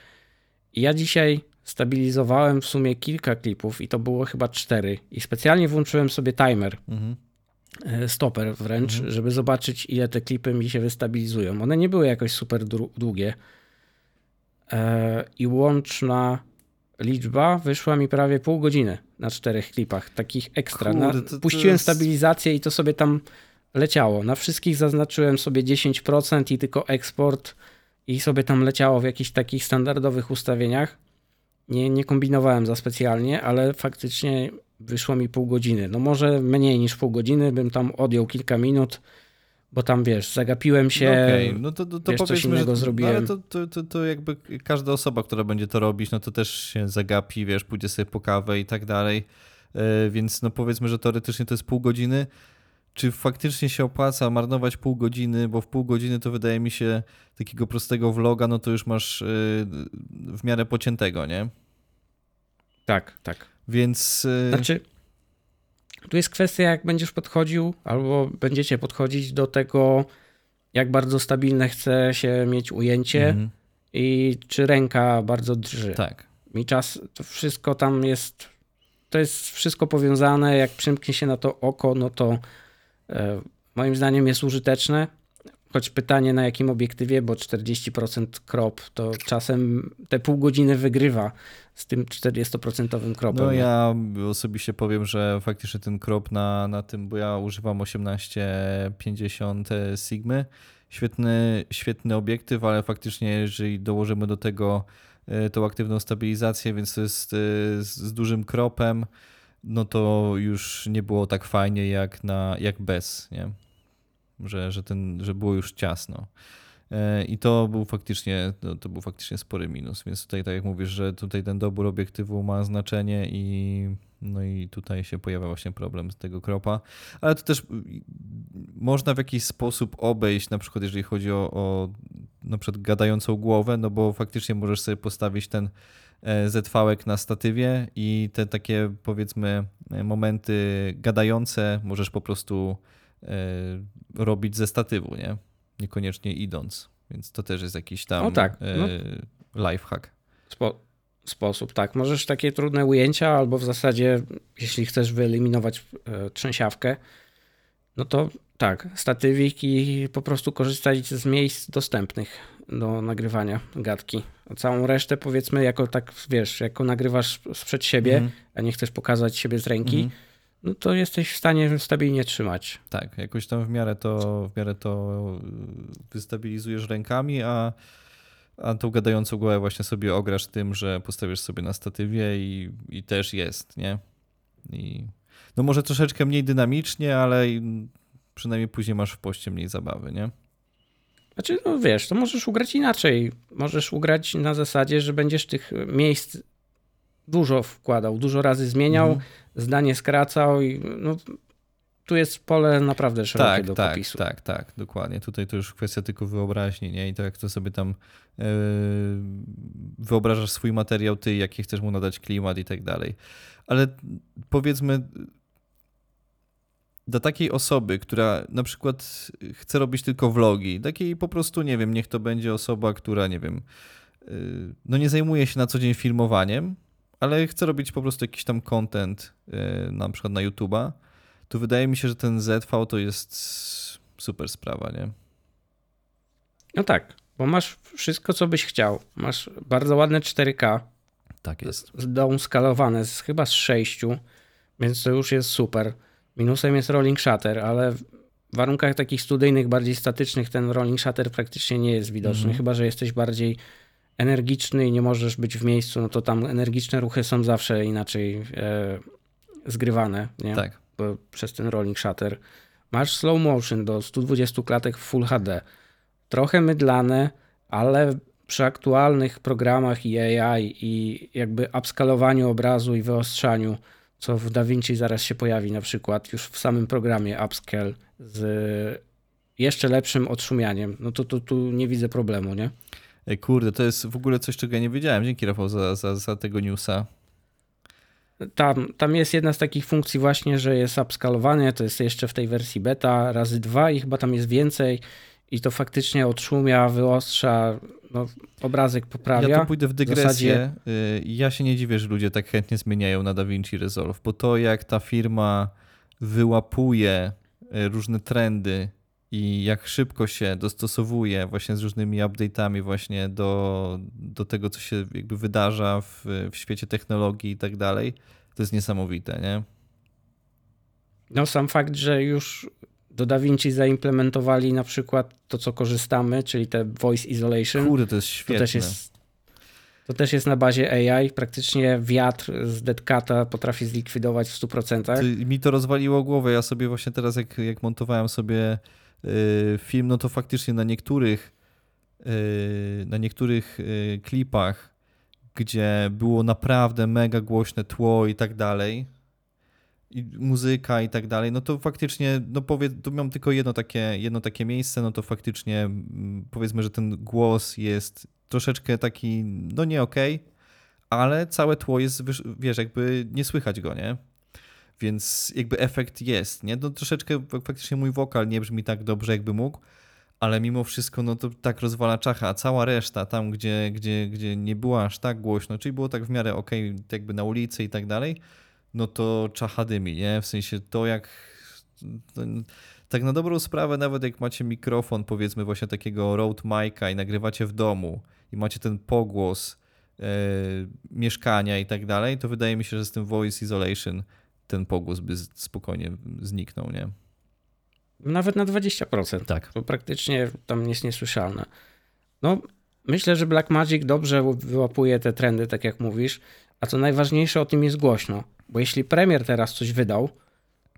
I ja dzisiaj stabilizowałem w sumie kilka klipów i to było chyba cztery. I specjalnie włączyłem sobie timer Mhm. e, stoper wręcz, Mhm. żeby zobaczyć, ile te klipy mi się wystabilizują. One nie były jakoś super długie. E, I łączna liczba wyszła mi prawie pół godziny na czterech klipach, takich ekstra. Kurde, to- to puściłem jest- stabilizację i to sobie tam leciało. Na wszystkich zaznaczyłem sobie 10% i tylko eksport i sobie tam leciało w jakichś takich standardowych ustawieniach. Nie, nie kombinowałem za specjalnie, ale faktycznie wyszło mi pół godziny. No może mniej niż pół godziny, bym tam odjął kilka minut, bo tam wiesz, zagapiłem się. No Okej, no to, to, to wiesz, coś powiedzmy, innego że zrobiłem. Ale to, to, to, to jakby każda osoba, która będzie to robić, no to też się zagapi, wiesz, pójdzie sobie po kawę i tak dalej. E, Więc no powiedzmy, że teoretycznie to jest pół godziny. Czy faktycznie się opłaca marnować pół godziny, bo w pół godziny to wydaje mi się takiego prostego vloga, no to już masz e, w miarę pociętego, nie? Tak, tak. Więc e, Znaczy, tu jest kwestia, jak będziesz podchodził, albo będziecie podchodzić do tego, jak bardzo stabilne chce się mieć ujęcie mhm, i czy ręka bardzo drży. tak. Mi czas, to wszystko tam jest, to jest wszystko powiązane, jak przymknie się na to oko, no to moim zdaniem jest użyteczne, choć pytanie na jakim obiektywie, bo 40% crop to czasem te pół godziny wygrywa z tym 40% cropem. No ja osobiście powiem, że faktycznie ten krop na, na tym, bo ja używam 1850 Sigmy, świetny, świetny obiektyw, ale faktycznie jeżeli dołożymy do tego e, tą aktywną stabilizację, więc to jest e, z, z dużym kropem, no to już nie było tak fajnie jak, na, jak bez, nie? Że, że, ten, że było już ciasno. E, I to był faktycznie, no, to był faktycznie spory minus, więc tutaj tak jak mówisz, że tutaj ten dobór obiektywu ma znaczenie i no i tutaj się pojawia właśnie problem z tego kropa, ale to też y, można w jakiś sposób obejść, na przykład jeżeli chodzi o, o na przykład gadającą głowę, no bo faktycznie możesz sobie postawić ten e, ZV-ek na statywie i te takie powiedzmy e, momenty gadające możesz po prostu e, robić ze statywu, nie? Niekoniecznie idąc. Więc to też jest jakiś tam O tak, no. lifehack. spo, sposób, tak. Możesz takie trudne ujęcia, albo w zasadzie, jeśli chcesz wyeliminować trzęsiawkę, no to tak, statywik i po prostu korzystać z miejsc dostępnych do nagrywania gadki. A całą resztę powiedzmy, jako tak, wiesz, jako nagrywasz sprzed siebie, Mhm. a nie chcesz pokazać siebie z ręki, Mhm. no to jesteś w stanie stabilnie trzymać. Tak, jakoś tam w miarę to, w miarę to y, wystabilizujesz rękami, a a tą gadającą głowę właśnie sobie ograsz tym, że postawisz sobie na statywie i, i też jest, nie? I no może troszeczkę mniej dynamicznie, ale przynajmniej później masz w poście mniej zabawy, nie? Znaczy, no wiesz, to możesz ugrać inaczej. Możesz ugrać na zasadzie, że będziesz tych miejsc dużo wkładał, dużo razy zmieniał, mhm. zdanie skracał i no, tu jest pole naprawdę szerokie tak, do tak, popisu. Tak, tak, dokładnie. Tutaj to już kwestia tylko wyobraźni, nie? I to jak to sobie tam yy, wyobrażasz swój materiał, ty, jaki chcesz mu nadać klimat i tak dalej. Ale powiedzmy, dla takiej osoby, która na przykład chce robić tylko vlogi, takiej po prostu, nie wiem, niech to będzie osoba, która, nie wiem, yy, no nie zajmuje się na co dzień filmowaniem, ale chce robić po prostu jakiś tam content, yy, na przykład na YouTube'a, to wydaje mi się, że ten ZV to jest super sprawa, nie? No tak, bo masz wszystko, co byś chciał. Masz bardzo ładne 4K. Tak jest. Z dołu skalowane, z, chyba z 6, więc to już jest super. Minusem jest rolling shutter, ale w warunkach takich studyjnych, bardziej statycznych, ten rolling shutter praktycznie nie jest widoczny. Mm -hmm. Chyba, że jesteś bardziej energiczny i nie możesz być w miejscu, no to tam energiczne ruchy są zawsze inaczej e, zgrywane. Nie? Tak przez ten rolling shutter. Masz slow motion do 120 klatek w Full HD. Trochę mydlane, ale przy aktualnych programach i AI i jakby upskalowaniu obrazu i wyostrzaniu, co w DaVinci zaraz się pojawi na przykład już w samym programie upscale z jeszcze lepszym odszumianiem, no to tu nie widzę problemu, nie? Ej, kurde, to jest w ogóle coś, czego ja nie wiedziałem. Dzięki Rafał za, za, za tego newsa. Tam, tam jest jedna z takich funkcji właśnie, że jest upskalowanie, to jest jeszcze w tej wersji beta razy dwa i chyba tam jest więcej i to faktycznie odszumia, wyostrza, no, obrazek poprawia. Ja tu pójdę w dygresję. W zasadzie... Y, ja się nie dziwię, że ludzie tak chętnie zmieniają na DaVinci Resolve, bo to jak ta firma wyłapuje y, różne trendy i jak szybko się dostosowuje właśnie z różnymi update'ami właśnie do, do tego, co się jakby wydarza w, w świecie technologii i tak dalej, to jest niesamowite, nie? No sam fakt, że już do DaVinci zaimplementowali na przykład to, co korzystamy, czyli te voice isolation. Kurde, to jest świetne. To też jest, to też jest na bazie AI. Praktycznie wiatr z Deadcata potrafi zlikwidować w 100%. Ty, mi to rozwaliło głowę. Ja sobie właśnie teraz, jak, jak montowałem sobie Y, film, no to faktycznie na niektórych y, na niektórych y, klipach, gdzie było naprawdę mega głośne tło i tak dalej, i muzyka i tak dalej, no to faktycznie, no powiedz, tu mam tylko jedno takie, jedno takie miejsce, no to faktycznie mm, powiedzmy, że ten głos jest troszeczkę taki, no nie okej, okay, ale całe tło jest, wiesz, jakby nie słychać go, nie? Więc jakby efekt jest, nie? No troszeczkę faktycznie mój wokal nie brzmi tak dobrze, jakby mógł, ale mimo wszystko no to tak rozwala czacha, a cała reszta tam, gdzie, gdzie, gdzie nie była aż tak głośno, czyli było tak w miarę ok, jakby na ulicy i tak dalej, no to czacha dymi, nie? W sensie to jak... Tak na dobrą sprawę, nawet jak macie mikrofon, powiedzmy właśnie takiego Rode Mic'a i nagrywacie w domu i macie ten pogłos e, mieszkania i tak dalej, to wydaje mi się, że z tym voice isolation ten pogłos by spokojnie zniknął, nie? Nawet na 20%. Tak. To praktycznie tam jest niesłyszalne. No, myślę, że Blackmagic dobrze wyłapuje te trendy, tak jak mówisz, a co najważniejsze, o tym jest głośno. Bo jeśli premier teraz coś wydał,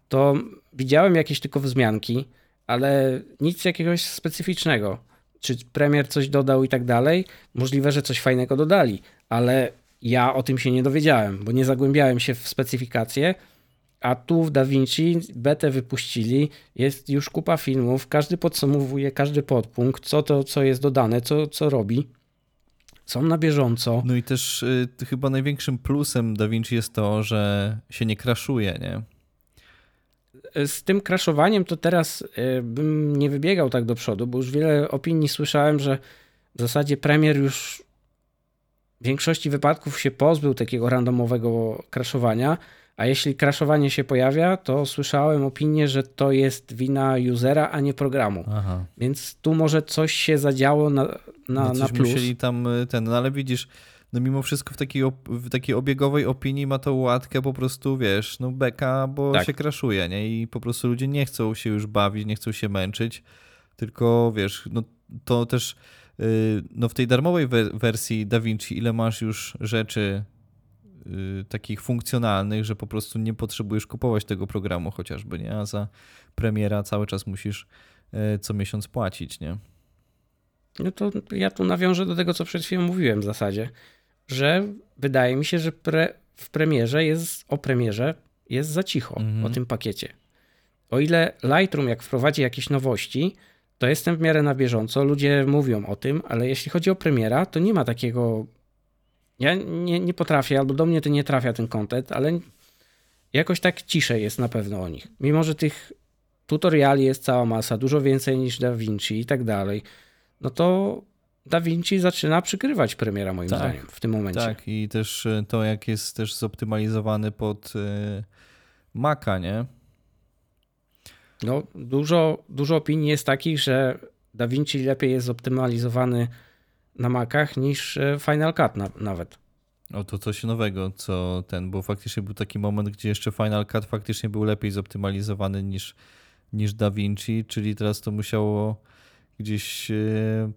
to widziałem jakieś tylko wzmianki, ale nic jakiegoś specyficznego. Czy premier coś dodał i tak dalej? Możliwe, że coś fajnego dodali, ale ja o tym się nie dowiedziałem, bo nie zagłębiałem się w specyfikacje a tu w DaVinci betę wypuścili, jest już kupa filmów, każdy podsumowuje każdy podpunkt, co to, co jest dodane, co, co robi. Są na bieżąco. No i też y, chyba największym plusem DaVinci jest to, że się nie kraszuje, nie? Z tym kraszowaniem to teraz y, bym nie wybiegał tak do przodu, bo już wiele opinii słyszałem, że w zasadzie premier już w większości wypadków się pozbył takiego randomowego kraszowania, a jeśli crashowanie się pojawia, to słyszałem opinię, że to jest wina usera, a nie programu. Aha. Więc tu może coś się zadziało na, na, no na plus. musieli tam y, ten, no ale widzisz, no mimo wszystko w takiej, w takiej obiegowej opinii ma to łatkę po prostu, wiesz, no beka, bo tak. się crashuje, nie? I po prostu ludzie nie chcą się już bawić, nie chcą się męczyć, tylko wiesz, no to też y, no w tej darmowej wersji DaVinci ile masz już rzeczy takich funkcjonalnych, że po prostu nie potrzebujesz kupować tego programu chociażby, nie? A za premiera cały czas musisz y, co miesiąc płacić, nie? No to ja tu nawiążę do tego, co przed chwilą mówiłem w zasadzie, że wydaje mi się, że pre, w premierze jest, o premierze jest za cicho mhm. o tym pakiecie. O ile Lightroom, jak wprowadzi jakieś nowości, to jestem w miarę na bieżąco, ludzie mówią o tym, ale jeśli chodzi o premiera, to nie ma takiego. Ja nie, nie potrafię, albo do mnie to nie trafia ten content, ale jakoś tak ciszej jest na pewno o nich. Mimo, że tych tutoriali jest cała masa, dużo więcej niż Da Vinci i tak dalej, no to Da Vinci zaczyna przykrywać premiera moim tak, zdaniem w tym momencie. Tak, i też e, to, jak jest też zoptymalizowany pod e, Maca, nie? No, dużo, dużo opinii jest takich, że DaVinci lepiej jest zoptymalizowany na Macach niż e, Final Cut na, nawet. O, to coś nowego, co ten, bo faktycznie był taki moment, gdzie jeszcze Final Cut faktycznie był lepiej zoptymalizowany niż, niż DaVinci, czyli teraz to musiało gdzieś e,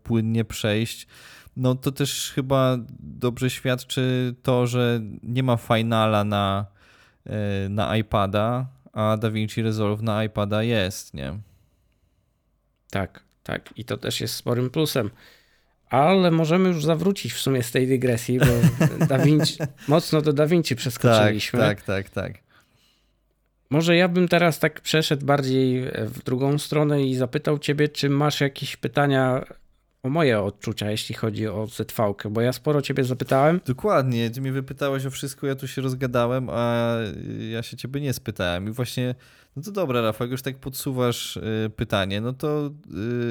płynnie przejść. No to też chyba dobrze świadczy to, że nie ma finala na, e, na iPada, a DaVinci Resolve na iPada jest, nie? Tak, tak. I to też jest sporym plusem. Ale możemy już zawrócić w sumie z tej dygresji, bo DaVinci, mocno do DaVinci przeskoczyliśmy. Tak, tak, tak, tak. Może ja bym teraz tak przeszedł bardziej w drugą stronę i zapytał ciebie, czy masz jakieś pytania o moje odczucia, jeśli chodzi o ZV, bo ja sporo ciebie zapytałem. Dokładnie, ty mnie wypytałeś o wszystko, ja tu się rozgadałem, a ja się ciebie nie spytałem. I właśnie, no to dobra, Rafał, jak już tak podsuwasz y, pytanie, no to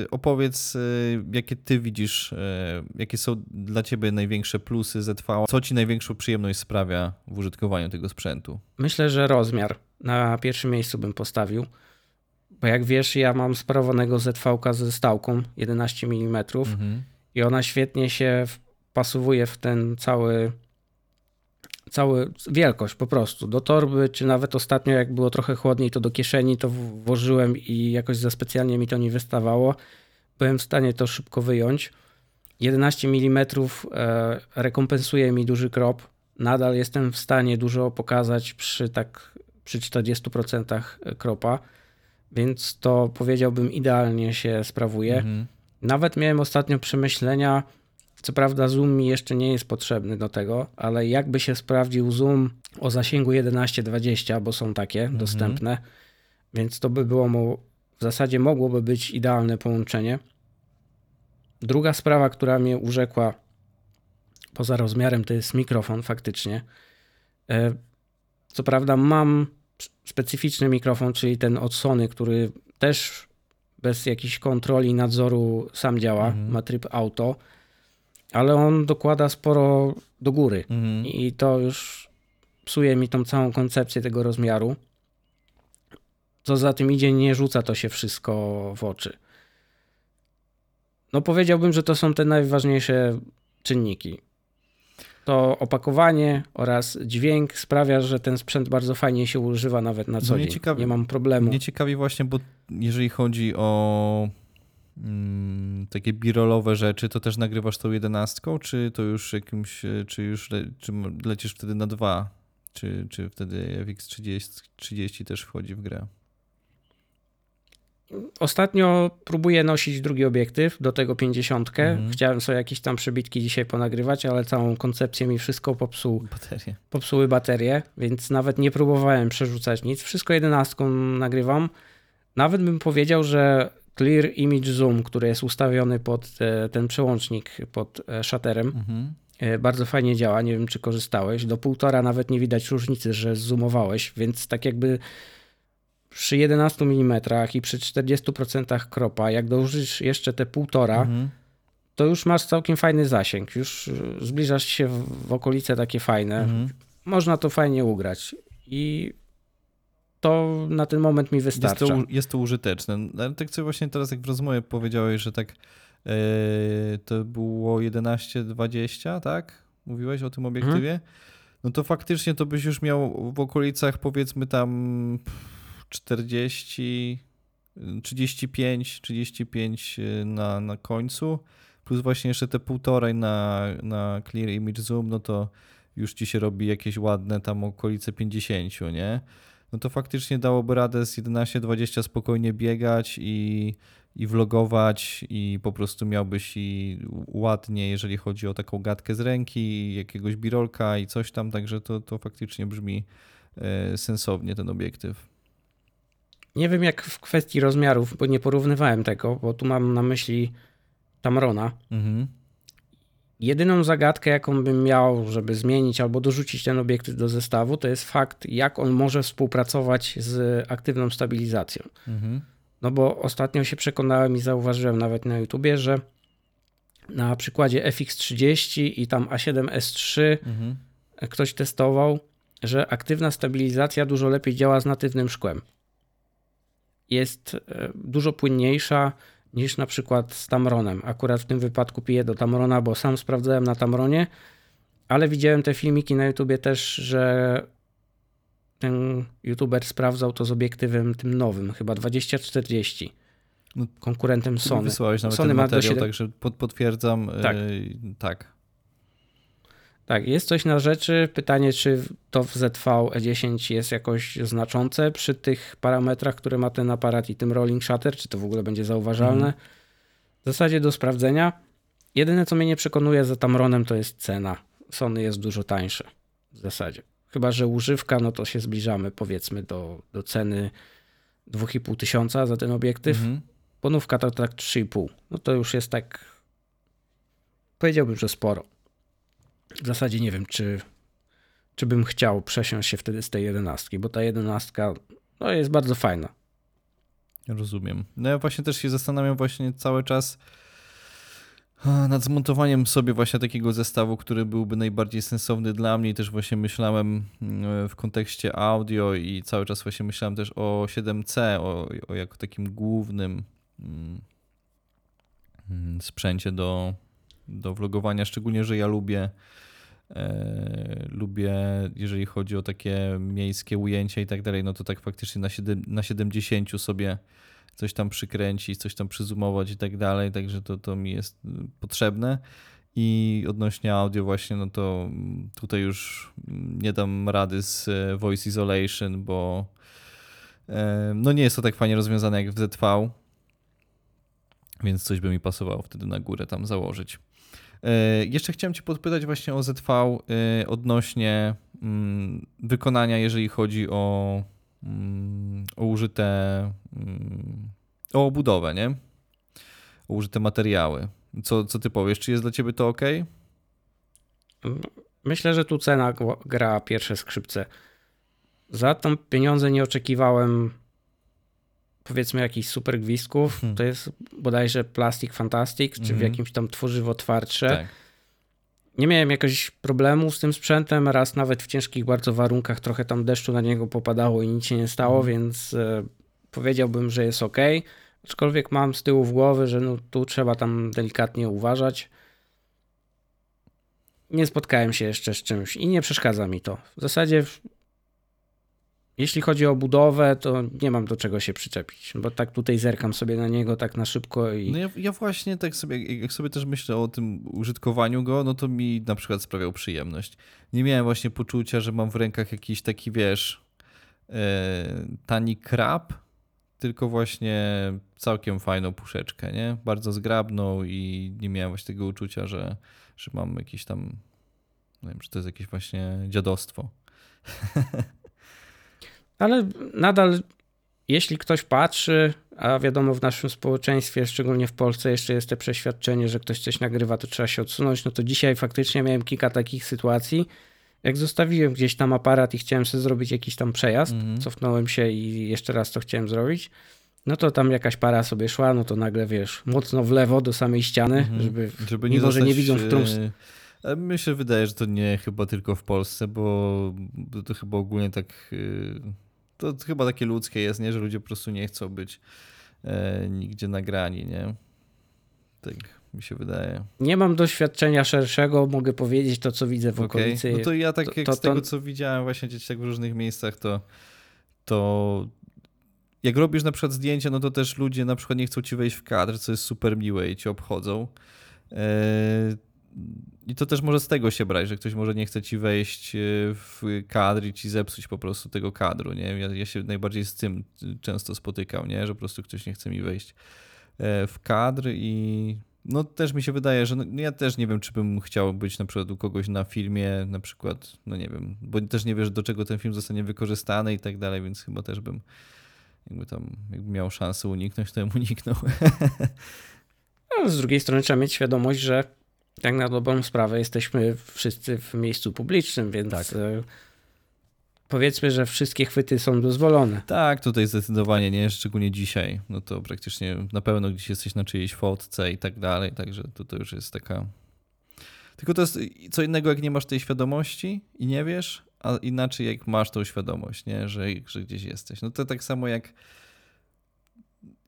y, opowiedz, y, jakie ty widzisz, jakie są dla ciebie największe plusy ZV, co ci największą przyjemność sprawia w użytkowaniu tego sprzętu? Myślę, że rozmiar na pierwszym miejscu bym postawił. Bo jak wiesz, ja mam sprawowanego ZV ze stałką 11 mm mhm. i ona świetnie się wpasowuje w ten cały cały wielkość po prostu. Do torby, czy nawet ostatnio jak było trochę chłodniej, to do kieszeni to włożyłem i jakoś za specjalnie mi to nie wystawało. Byłem w stanie to szybko wyjąć. 11 mm e, rekompensuje mi duży krop. Nadal jestem w stanie dużo pokazać przy tak przy 40% kropa więc to powiedziałbym idealnie się sprawuje. Mhm. Nawet miałem ostatnio przemyślenia, co prawda zoom mi jeszcze nie jest potrzebny do tego, ale jakby się sprawdził zoom o zasięgu 11-20, bo są takie mhm. dostępne, więc to by było mu, w zasadzie mogłoby być idealne połączenie. Druga sprawa, która mnie urzekła poza rozmiarem, to jest mikrofon faktycznie. E, co prawda mam specyficzny mikrofon, czyli ten od Sony, który też bez jakiejś kontroli, nadzoru sam działa, mhm. ma tryb auto, ale on dokłada sporo do góry mhm. i to już psuje mi tą całą koncepcję tego rozmiaru. Co za tym idzie, nie rzuca to się wszystko w oczy. No powiedziałbym, że to są te najważniejsze czynniki to opakowanie oraz dźwięk sprawia, że ten sprzęt bardzo fajnie się używa nawet na co dzień. Ciekawi, nie mam problemu. Mnie ciekawi właśnie, bo jeżeli chodzi o mm, takie birolowe rzeczy, to też nagrywasz tą jedenastką, czy to już jakimś, czy już le, czy lecisz wtedy na dwa? Czy, czy wtedy FX30 30 też wchodzi w grę? Ostatnio próbuję nosić drugi obiektyw do tego 50. Mhm. Chciałem sobie jakieś tam przebitki dzisiaj ponagrywać, ale całą koncepcję mi wszystko popsuł, baterie. popsuły baterie, więc nawet nie próbowałem przerzucać nic. Wszystko 11 nagrywam. Nawet bym powiedział, że Clear Image Zoom, który jest ustawiony pod e, ten przełącznik pod e, shutterem, mhm. E, bardzo fajnie działa. Nie wiem, czy korzystałeś. Do półtora nawet nie widać różnicy, że zoomowałeś, więc tak jakby przy 11 mm i przy 40% kropa, jak dołożysz jeszcze te półtora, mhm. to już masz całkiem fajny zasięg. Już zbliżasz się w, w okolice takie fajne. Mhm. Można to fajnie ugrać. I to na ten moment mi wystarcza. Jest to, jest to użyteczne. No, ale tak co właśnie teraz, jak w rozmowie powiedziałeś, że tak yy, to było 11-20, tak? Mówiłeś o tym obiektywie? Mhm. No to faktycznie to byś już miał w okolicach powiedzmy tam 40, 35, 35 na, na końcu, plus właśnie jeszcze te półtorej na, na Clear Image Zoom, no to już ci się robi jakieś ładne tam okolice 50, nie? No to faktycznie dałoby radę z 11-20 spokojnie biegać i, i vlogować i po prostu miałbyś i ładnie, jeżeli chodzi o taką gadkę z ręki, jakiegoś birolka i coś tam, także to, to faktycznie brzmi e, sensownie ten obiektyw. Nie wiem jak w kwestii rozmiarów, bo nie porównywałem tego, bo tu mam na myśli Tamrona. Mhm. Jedyną zagadkę, jaką bym miał, żeby zmienić albo dorzucić ten obiektyw do zestawu, to jest fakt, jak on może współpracować z aktywną stabilizacją. Mhm. No bo ostatnio się przekonałem i zauważyłem nawet na YouTubie, że na przykładzie FX30 i tam A7S3 mhm. ktoś testował, że aktywna stabilizacja dużo lepiej działa z natywnym szkłem. Jest e, dużo płynniejsza niż na przykład z Tamronem. Akurat w tym wypadku piję do Tamrona, bo sam sprawdzałem na Tamronie, ale widziałem te filmiki na YouTubie też, że ten youtuber sprawdzał to z obiektywem tym nowym, chyba 2040. No, konkurentem Sony. Wysłałeś nawet Sony ten materiał, 7... także potwierdzam. Tak. Yy, tak. Tak, jest coś na rzeczy. Pytanie, czy to w ZV-E10 jest jakoś znaczące przy tych parametrach, które ma ten aparat i tym rolling shutter, czy to w ogóle będzie zauważalne. Mhm. W zasadzie do sprawdzenia. Jedyne, co mnie nie przekonuje za Tamronem, to jest cena. Sony jest dużo tańsze w zasadzie. Chyba, że używka, no to się zbliżamy powiedzmy do, do ceny 2,5 tysiąca za ten obiektyw. Mhm. Ponówka to tak 3,5. No to już jest tak, powiedziałbym, że sporo. W zasadzie nie wiem, czy, czy bym chciał przesiąść się wtedy z tej jedenastki, bo ta jedenastka no, jest bardzo fajna. Rozumiem. No ja właśnie też się zastanawiam właśnie cały czas nad zmontowaniem sobie właśnie takiego zestawu, który byłby najbardziej sensowny dla mnie i też właśnie myślałem mm, w kontekście audio i cały czas właśnie myślałem też o 7C, o, o jako takim głównym mm, mm, sprzęcie do, do vlogowania, szczególnie, że ja lubię e, lubię, jeżeli chodzi o takie miejskie ujęcia i tak dalej, no to tak faktycznie na, 7, na 70 sobie coś tam przykręcić, coś tam przyzumować i tak dalej, także to, to mi jest potrzebne. I odnośnie audio właśnie, no to tutaj już nie dam rady z e, voice isolation, bo e, no nie jest to tak fajnie rozwiązane jak w ZV, więc coś by mi pasowało wtedy na górę tam założyć. E, jeszcze chciałem Cię podpytać właśnie o ZV odnośnie mm, wykonania, jeżeli chodzi o Mm, o użyte, mm, o budowę, nie? O użyte materiały. Co, co ty powiesz? Czy jest dla ciebie to ok? Myślę, że tu cena gra pierwsze skrzypce. Za tą pieniądze nie oczekiwałem powiedzmy jakichś super gwizdków. Hmm. To jest bodajże Plastic Fantastic, czy w mhm. jakimś tam tworzywo twardsze. Tak nie miałem jakoś problemu z tym sprzętem. Raz nawet w ciężkich bardzo warunkach trochę tam deszczu na niego popadało i nic się nie stało, mm. więc e, powiedziałbym, że jest ok. Aczkolwiek mam z tyłu w głowy, że no, tu trzeba tam delikatnie uważać. Nie spotkałem się jeszcze z czymś i nie przeszkadza mi to. W zasadzie jeśli chodzi o budowę, to nie mam do czego się przyczepić, bo tak tutaj zerkam sobie na niego tak na szybko i... No ja, ja, właśnie tak sobie, jak sobie też myślę o tym użytkowaniu go, no to mi na przykład sprawiał przyjemność. Nie miałem właśnie poczucia, że mam w rękach jakiś taki, wiesz, e, tani krab, tylko właśnie całkiem fajną puszeczkę, nie? Bardzo zgrabną i nie miałem właśnie tego uczucia, że, że mam jakieś tam, nie wiem, że to jest jakieś właśnie dziadostwo. Ale nadal, jeśli ktoś patrzy, a wiadomo, w naszym społeczeństwie, szczególnie w Polsce, jeszcze jest to przeświadczenie, że ktoś coś nagrywa, to trzeba się odsunąć. No to dzisiaj faktycznie miałem kilka takich sytuacji. Jak zostawiłem gdzieś tam aparat i chciałem sobie zrobić jakiś tam przejazd, mm -hmm. cofnąłem się i jeszcze raz to chciałem zrobić. No to tam jakaś para sobie szła, no to nagle wiesz, mocno w lewo do samej ściany, mm -hmm. żeby, żeby nie, mimo, zostać, że nie widzą w którą. E, mi się wydaje, że to nie chyba tylko w Polsce, bo to chyba ogólnie tak y, to chyba takie ludzkie jest, nie? Że ludzie po prostu nie chcą być e, nigdzie nagrani, nie? Tak mi się wydaje. Nie mam doświadczenia szerszego, mogę powiedzieć to, co widzę w okay. okolicy. No to ja tak to, jak to, z tego, co widziałem właśnie gdzieś tak w różnych miejscach, to, to jak robisz na przykład zdjęcia, no to też ludzie na przykład nie chcą ci wejść w kadr, co jest super miłe i ci obchodzą. I to też może z tego się brać, że ktoś może nie chce ci wejść w kadr i ci zepsuć po prostu tego kadru, nie? Ja, ja się najbardziej z tym często spotykał, nie? Że po prostu ktoś nie chce mi wejść w kadr i no też mi się wydaje, że no, ja też nie wiem, czy bym chciał być na przykład u kogoś na filmie, na przykład, no nie wiem, bo też nie wiesz, do czego ten film zostanie wykorzystany i tak dalej, więc chyba też bym jakby tam jakby miał szansę uniknąć, to bym uniknął. No, z drugiej strony trzeba mieć świadomość, że tak na dobrą sprawę jesteśmy wszyscy w miejscu publicznym, więc tak. E, powiedzmy, że wszystkie chwyty są dozwolone. Tak, tutaj zdecydowanie nie, szczególnie dzisiaj. No to praktycznie na pewno gdzieś jesteś na czyjejś fotce i tak dalej, także to, to już jest taka... Tylko to jest co innego, jak nie masz tej świadomości i nie wiesz, a inaczej jak masz tą świadomość, nie? Że, że gdzieś jesteś. No to tak samo jak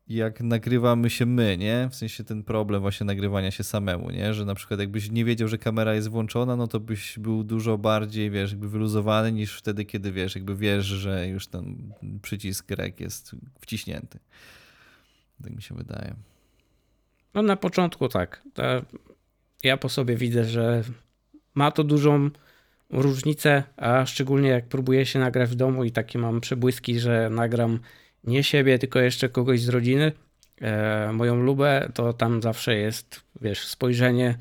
jak nagrywamy się my, nie? W sensie ten problem właśnie nagrywania się samemu, nie? Że na przykład jakbyś nie wiedział, że kamera jest włączona, no to byś był dużo bardziej, wiesz, jakby wyluzowany niż wtedy, kiedy wiesz, jakby wiesz, że już ten przycisk rek jest wciśnięty. Tak mi się wydaje. No na początku tak. Ja po sobie widzę, że ma to dużą różnicę, a szczególnie jak próbuję się nagrać w domu i takie mam przebłyski, że nagram nie siebie, tylko jeszcze kogoś z rodziny, e, moją lubę, to tam zawsze jest, wiesz, spojrzenie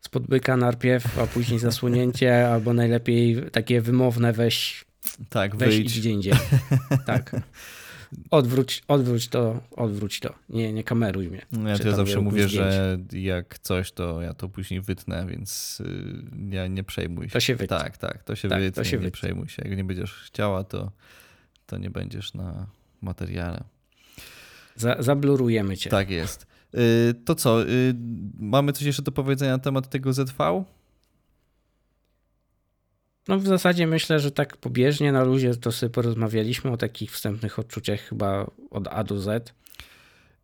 spod byka najpierw, a później zasłonięcie, albo najlepiej takie wymowne weź, tak, weź wyjdź. idź gdzie indziej. Tak. Odwróć, odwróć to, odwróć to. Nie, nie kameruj mnie. No ja, to ja zawsze mówię, że jak coś, to ja to później wytnę, więc y, ja nie przejmuj się. To się wytnie. Tak, tak, to się tak, wytnie, to się nie wytnie. przejmuj się. Jak nie będziesz chciała, to, to nie będziesz na, materiale. Za, zablurujemy cię. Tak jest. Y, to co, y, mamy coś jeszcze do powiedzenia na temat tego ZV? No w zasadzie myślę, że tak pobieżnie na luzie to sobie porozmawialiśmy o takich wstępnych odczuciach chyba od A do Z.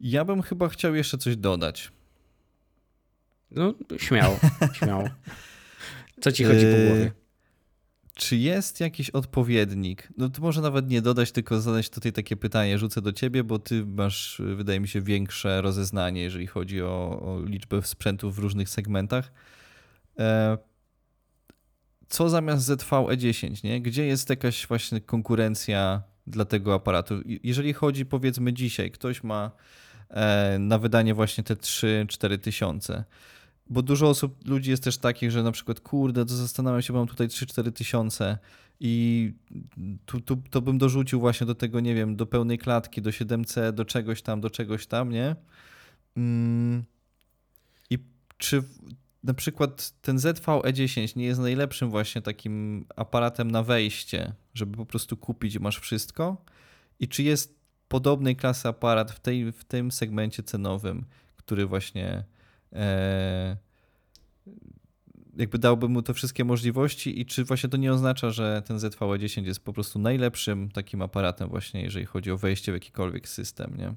Ja bym chyba chciał jeszcze coś dodać. No śmiało, śmiało. Co ci chodzi po głowie? Czy jest jakiś odpowiednik? No to może nawet nie dodać, tylko zadać tutaj takie pytanie, rzucę do ciebie, bo ty masz, wydaje mi się, większe rozeznanie, jeżeli chodzi o, o liczbę sprzętów w różnych segmentach. E, co zamiast ZV-E10, nie? Gdzie jest jakaś właśnie konkurencja dla tego aparatu? Jeżeli chodzi, powiedzmy dzisiaj, ktoś ma e, na wydanie właśnie te 3-4 tysiące, bo dużo osób, ludzi jest też takich, że na przykład, kurde, to zastanawiam się, mam tutaj 3-4 tysiące i tu, tu, to bym dorzucił właśnie do tego, nie wiem, do pełnej klatki, do 7C, do czegoś tam, do czegoś tam, nie? Mm. I czy na przykład ten ZV-E10 nie jest najlepszym właśnie takim aparatem na wejście, żeby po prostu kupić masz wszystko? I czy jest podobnej klasy aparat w, tej, w tym segmencie cenowym, który właśnie jakby dałby mu te wszystkie możliwości i czy właśnie to nie oznacza, że ten ZV-10 jest po prostu najlepszym takim aparatem właśnie, jeżeli chodzi o wejście w jakikolwiek system, nie?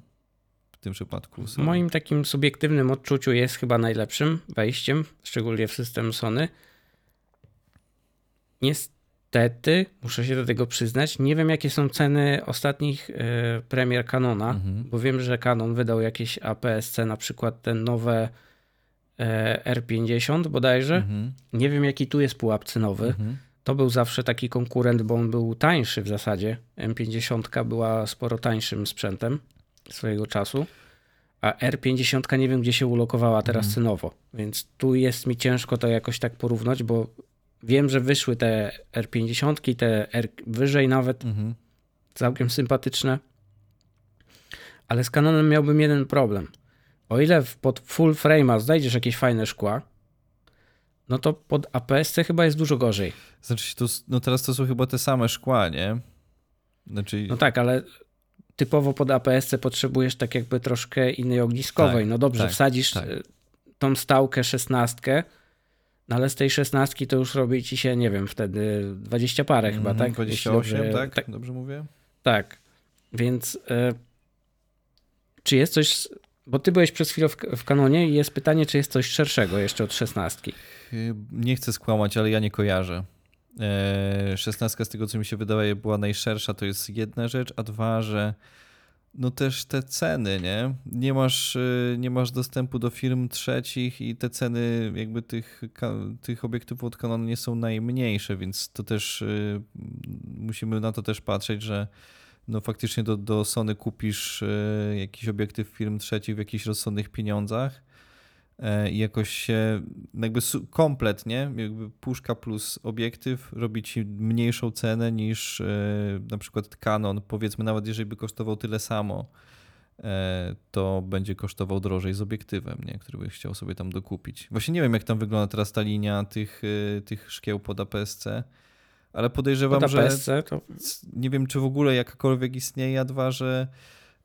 W tym przypadku. W moim takim subiektywnym odczuciu jest chyba najlepszym wejściem, szczególnie w system Sony. Niestety, muszę się do tego przyznać, nie wiem jakie są ceny ostatnich e, premier Canona, mhm. bo wiem, że Canon wydał jakieś APS-C, na przykład te nowe E, R50 bodajże. Mhm. Nie wiem, jaki tu jest pułap cenowy. Mhm. To był zawsze taki konkurent, bo on był tańszy w zasadzie. M50 była sporo tańszym sprzętem swojego czasu. A R50 nie wiem, gdzie się ulokowała teraz mhm. cenowo. Więc tu jest mi ciężko to jakoś tak porównać, bo wiem, że wyszły te R50, te R wyżej nawet, mhm. całkiem sympatyczne. Ale z Canonem miałbym jeden problem – o ile pod full frame'a znajdziesz jakieś fajne szkła, no to pod APS chyba jest dużo gorzej. Znaczy, to, no teraz to są chyba te same szkła, nie? Znaczy... No tak, ale typowo pod APS potrzebujesz tak jakby troszkę innej ogniskowej. Tak, no dobrze, tak, wsadzisz tak. E, tą stałkę szesnastkę, no ale z tej szesnastki to już robi ci się, nie wiem, wtedy 20 parę chyba, mm, tak? 28, dobrze, tak? tak? Dobrze mówię? Tak. Więc y, czy jest coś bo ty byłeś przez chwilę w, w kanonie i jest pytanie, czy jest coś szerszego jeszcze od szesnastki. Nie chcę skłamać, ale ja nie kojarzę. E, szesnastka z tego, co mi się wydaje, była najszersza, to jest jedna rzecz, a dwa, że no też te ceny, nie? Nie masz, y, nie masz dostępu do firm trzecich i te ceny jakby tych, tych obiektywów od Canon nie są najmniejsze, więc to też musimy na to też patrzeć, że no faktycznie do, do Sony kupisz y, jakiś obiektyw firm trzecich w jakichś rozsądnych pieniądzach e, i jakoś się jakby komplet, nie? Jakby puszka plus obiektyw robi ci mniejszą cenę niż e, na przykład Canon. Powiedzmy nawet jeżeli by kosztował tyle samo, e, to będzie kosztował drożej z obiektywem, nie? który byś chciał sobie tam dokupić. Właśnie nie wiem jak tam wygląda teraz ta linia tych, tych szkieł pod APS-C ale podejrzewam, że to... nie wiem, czy w ogóle jakakolwiek istnieje, a dwa, że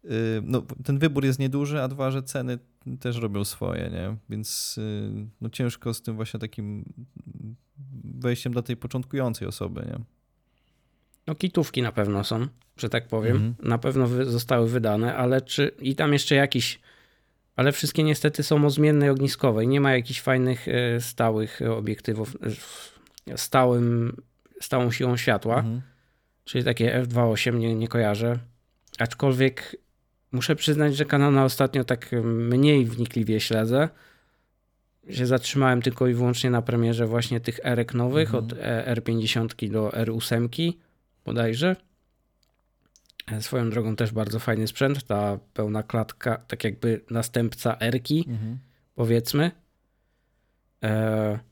y, no, ten wybór jest nieduży, a dwa, że ceny też robią swoje, nie? Więc y, no, ciężko z tym właśnie takim wejściem dla tej początkującej osoby, nie? No kitówki na pewno są, że tak powiem. Mhm. Na pewno zostały wydane, ale czy i tam jeszcze jakiś ale wszystkie niestety są o zmiennej ogniskowej. Nie ma jakichś fajnych y, stałych obiektywów stałym stałą siłą światła, mhm. czyli takie F2.8 nie, nie kojarzę. Aczkolwiek muszę przyznać, że Canona ostatnio tak mniej wnikliwie śledzę. Się zatrzymałem tylko i wyłącznie na premierze właśnie tych Erek nowych, mhm. od e, R50 do R8 bodajże. E, swoją drogą też bardzo fajny sprzęt, ta pełna klatka, tak jakby następca Erki, mhm. powiedzmy. E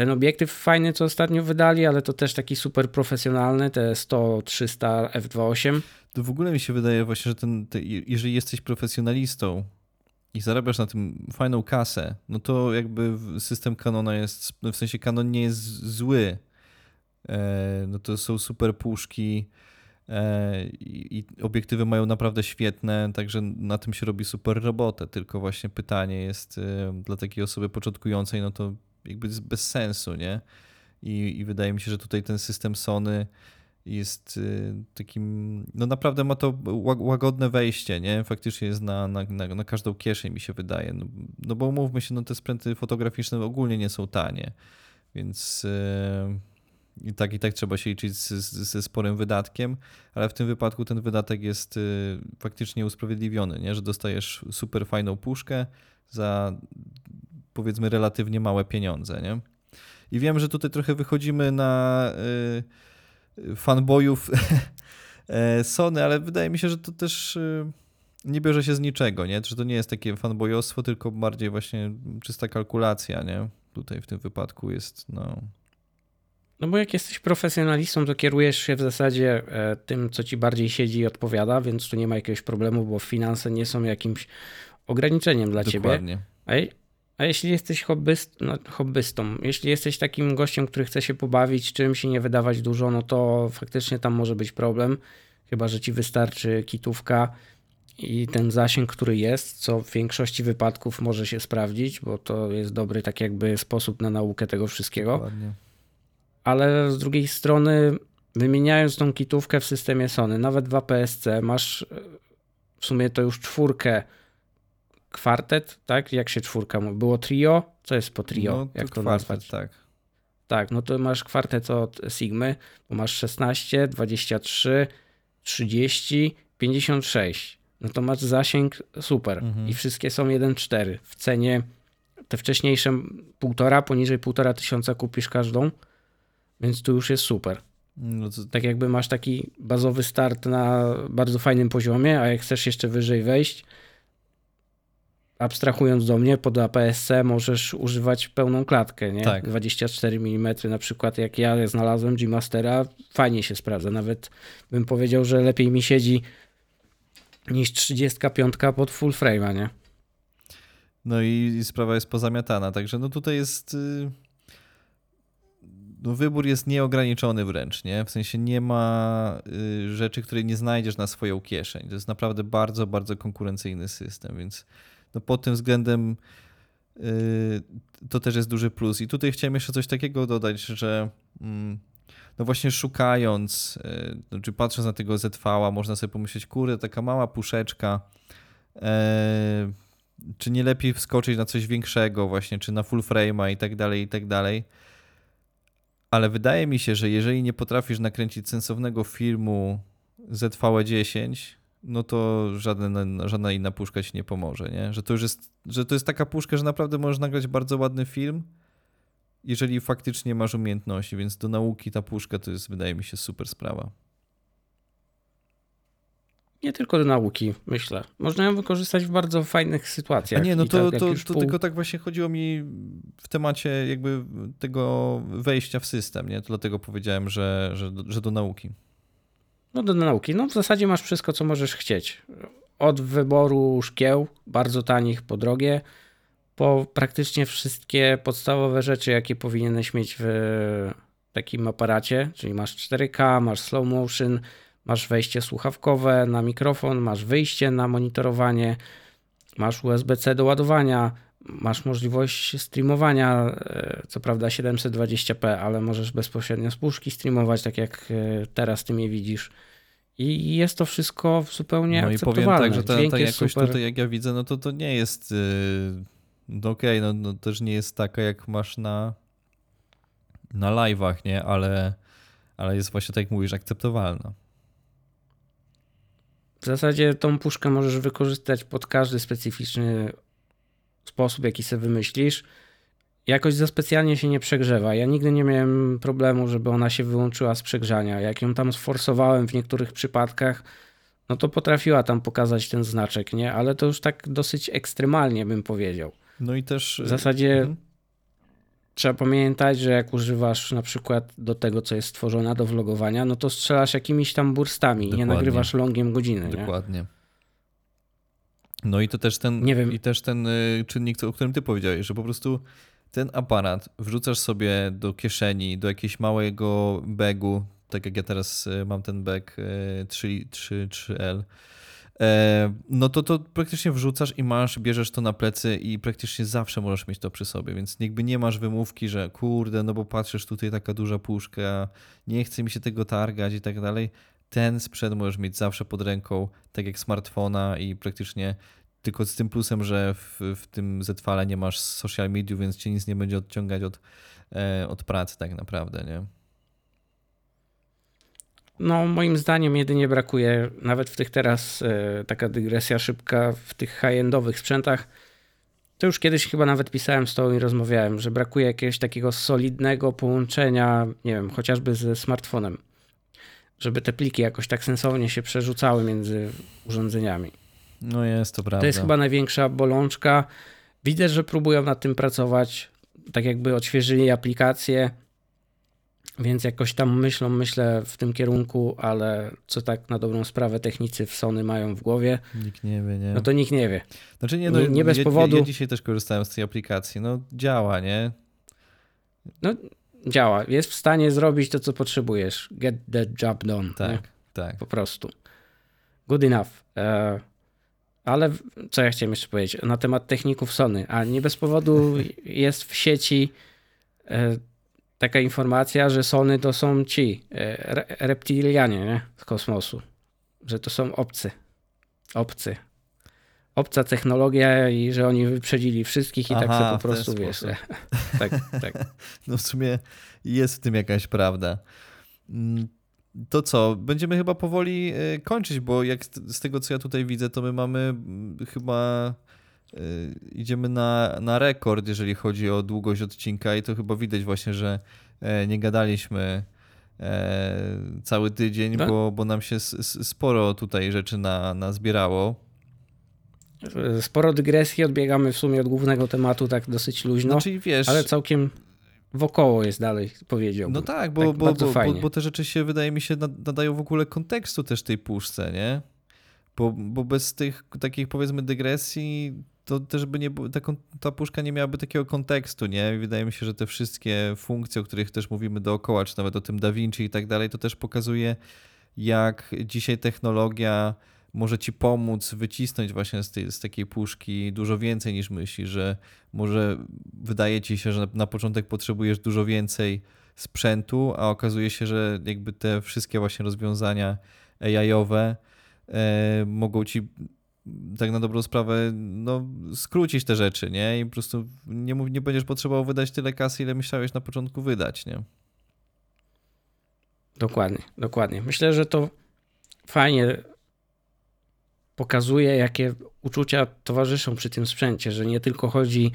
ten obiektyw fajny, co ostatnio wydali, ale to też taki super profesjonalny, te 100-300 f2.8. To w ogóle mi się wydaje właśnie, że ten, te, jeżeli jesteś profesjonalistą i zarabiasz na tym fajną kasę, no to jakby system Canona jest, w sensie Canon nie jest zły. E, no to są super puszki e, i obiektywy mają naprawdę świetne, także na tym się robi super robotę. Tylko właśnie pytanie jest e, dla takiej osoby początkującej, no to jakby bez sensu, nie? I, I wydaje mi się, że tutaj ten system Sony jest y, takim, no naprawdę ma to łagodne wejście, nie? Faktycznie jest na, na, na, na każdą kieszeń, mi się wydaje. No, no bo umówmy się, no te sprzęty fotograficzne ogólnie nie są tanie, więc yy, i tak i tak trzeba się liczyć z, z, ze sporym wydatkiem, ale w tym wypadku ten wydatek jest yy, faktycznie usprawiedliwiony, nie? Że dostajesz super fajną puszkę za powiedzmy relatywnie małe pieniądze, nie? I wiem, że tutaj trochę wychodzimy na y, fanboyów e, Sony, ale wydaje mi się, że to też y, nie bierze się z niczego, nie? Że to nie jest takie fanboyostwo, tylko bardziej właśnie czysta kalkulacja, nie? Tutaj w tym wypadku jest, no... No bo jak jesteś profesjonalistą, to kierujesz się w zasadzie e, tym, co ci bardziej siedzi i odpowiada, więc tu nie ma jakiegoś problemu, bo finanse nie są jakimś ograniczeniem dla Dokładnie. ciebie. A jeśli jesteś hobbyst, no, hobbystą, jeśli jesteś takim gościem, który chce się pobawić czymś i nie wydawać dużo, no to faktycznie tam może być problem. Chyba, że ci wystarczy kitówka i ten zasięg, który jest, co w większości wypadków może się sprawdzić, bo to jest dobry tak jakby sposób na naukę tego wszystkiego. Dokładnie. Ale z drugiej strony, wymieniając tą kitówkę w systemie Sony, nawet w APS-C masz w sumie to już czwórkę kwartet, tak? Jak się czwórka mówi? Było trio? Co jest po trio? No, Jak to kwartet, nazwać? tak. Tak, no to masz kwartet od Sigmy, bo masz 16, 23, 30, 56. No to masz zasięg super mhm. i wszystkie są 1,4 w cenie te wcześniejsze półtora, poniżej półtora tysiąca kupisz każdą, więc tu już jest super. No to... Tak jakby masz taki bazowy start na bardzo fajnym poziomie, a jak chcesz jeszcze wyżej wejść, abstrahując do mnie, pod APS-C możesz używać pełną klatkę, nie? Tak. 24 mm na przykład, jak ja znalazłem G-Mastera, fajnie się sprawdza. Nawet bym powiedział, że lepiej mi siedzi niż 35 pod full frame, nie? No i, i sprawa jest pozamiatana, także no tutaj jest... Y, no wybór jest nieograniczony wręcz, nie? W sensie nie ma y, rzeczy, której nie znajdziesz na swoją kieszeń. To jest naprawdę bardzo, bardzo konkurencyjny system, więc no pod tym względem yy, to też jest duży plus. I tutaj chciałem jeszcze coś takiego dodać, że mm, no właśnie szukając, yy, czy patrząc na tego ZV, można sobie pomyśleć, kurde, taka mała puszeczka, yy, czy nie lepiej wskoczyć na coś większego właśnie, czy na full frame'a i tak dalej, i tak dalej. Ale wydaje mi się, że jeżeli nie potrafisz nakręcić sensownego filmu ZV-10, no to żadna, żadna inna puszka ci nie pomoże, nie? Że to już jest, że to jest taka puszka, że naprawdę możesz nagrać bardzo ładny film, jeżeli faktycznie masz umiejętności, więc do nauki ta puszka to jest, wydaje mi się, super sprawa. Nie tylko do nauki, myślę. Można ją wykorzystać w bardzo fajnych sytuacjach. A nie, no to, tak, to, to, pół- tylko tak właśnie chodziło mi w temacie jakby tego wejścia w system, nie? To dlatego powiedziałem, że, że, że do nauki. No do nauki. No w zasadzie masz wszystko, co możesz chcieć. Od wyboru szkieł, bardzo tanich po drogie, po praktycznie wszystkie podstawowe rzeczy, jakie powinieneś mieć w takim aparacie, czyli masz 4K, masz slow motion, masz wejście słuchawkowe na mikrofon, masz wyjście na monitorowanie, masz USB-C do ładowania, masz możliwość streamowania, e, co prawda 720p, ale możesz bezpośrednio z puszki streamować, tak jak e, teraz ty mnie widzisz. I jest to wszystko zupełnie No i powiem tak, że ta, ta jakość super. tutaj, jak ja widzę, no to to nie jest. Yy, okej, no, no też nie jest taka, jak masz na, na live'ach, nie? Ale, ale jest właśnie tak jak mówisz, akceptowalna. W zasadzie tą puszkę możesz wykorzystać pod każdy specyficzny sposób, jaki sobie wymyślisz. Jakoś za specjalnie się nie przegrzewa. Ja nigdy nie miałem problemu, żeby ona się wyłączyła z przegrzania. Jak ją tam sforsowałem w niektórych przypadkach, no to potrafiła tam pokazać ten znaczek, nie? Ale to już tak dosyć ekstremalnie bym powiedział. No i też. W zasadzie Mhm. trzeba pamiętać, że jak używasz na przykład do tego, co jest stworzone do vlogowania, no to strzelasz jakimiś tam burstami i nie Dokładnie. nagrywasz longiem godziny, nie? No i to też ten, Nie wiem. i też ten y, czynnik, o którym ty powiedziałeś, że po prostu ten aparat wrzucasz sobie do kieszeni, do jakiegoś małego bagu, tak jak ja teraz y, mam ten bag y, 3, 3, 3L, e, no to to praktycznie wrzucasz i masz, bierzesz to na plecy i praktycznie zawsze możesz mieć to przy sobie, więc jakby nie masz wymówki, że kurde, no bo patrzysz tutaj taka duża puszka, nie chce mi się tego targać i tak dalej. Ten sprzęt możesz mieć zawsze pod ręką, tak jak smartfona i praktycznie tylko z tym plusem, że w, w tym Z-fale nie masz social media, więc cię nic nie będzie odciągać od, e, od pracy tak naprawdę, nie? No, moim zdaniem jedynie brakuje, nawet w tych teraz, e, taka dygresja szybka, w tych high-endowych sprzętach, to już kiedyś chyba nawet pisałem z tobą i rozmawiałem, że brakuje jakiegoś takiego solidnego połączenia, nie wiem, chociażby ze smartfonem, żeby te pliki jakoś tak sensownie się przerzucały między urządzeniami. No jest to prawda. To jest chyba największa bolączka. Widzę, że próbują nad tym pracować, tak jakby odświeżyli aplikację, więc jakoś tam myślą, myślę w tym kierunku, ale co tak na dobrą sprawę technicy w Sony mają w głowie, Nikt nie wie, nie? no to nikt nie wie. Znaczy nie, no, nie- nie bez ja, powodu. Ja, ja dzisiaj też korzystałem z tej aplikacji, no działa, nie? Działa, jest w stanie zrobić to, co potrzebujesz. Get the job done. nie? Tak, tak. Po prostu. Good enough. E, ale co ja chciałem jeszcze powiedzieć na temat techników Sony, a nie bez powodu jest w sieci e, taka informacja, że Sony to są ci e, re, reptilianie nie? z kosmosu, że to są obcy. Obcy. Obca technologia i że oni wyprzedzili wszystkich i tak Aha, sobie po prostu wiesz. tak, tak. No w sumie jest w tym jakaś prawda. Mm, To co, będziemy chyba powoli e, kończyć, bo jak z- tego co ja tutaj widzę, to my mamy mm, chyba e, idziemy na, na rekord, jeżeli chodzi o długość odcinka i to chyba widać właśnie, że e, nie gadaliśmy e, cały tydzień, Tak. bo, bo nam się sporo tutaj rzeczy na, nazbierało. Sporo dygresji, odbiegamy w sumie od głównego tematu tak dosyć luźno, Znaczy wiesz, ale całkiem wokoło jest dalej, powiedziałbym. No tak, bo, Tak bo, bo, bo, bo te rzeczy się, wydaje mi się, nad- nadają w ogóle kontekstu też tej puszce, nie? Bo, bo bez tych takich, powiedzmy, dygresji, to też by nie ta, ta puszka nie miałaby takiego kontekstu, nie? Wydaje mi się, że te wszystkie funkcje, o których też mówimy dookoła, czy nawet o tym Da Vinci i tak dalej, to też pokazuje, jak dzisiaj technologia może ci pomóc wycisnąć właśnie z, tej, z takiej puszki dużo więcej niż myślisz, że może wydaje ci się, że na, na początek potrzebujesz dużo więcej sprzętu, a okazuje się, że jakby te wszystkie właśnie rozwiązania AI-owe e, mogą ci tak na dobrą sprawę no, skrócić te rzeczy, nie? I po prostu nie, nie będziesz potrzebował wydać tyle kasy, ile myślałeś na początku wydać, nie? Dokładnie, dokładnie. Myślę, że to fajnie pokazuje, jakie uczucia towarzyszą przy tym sprzęcie, że nie tylko chodzi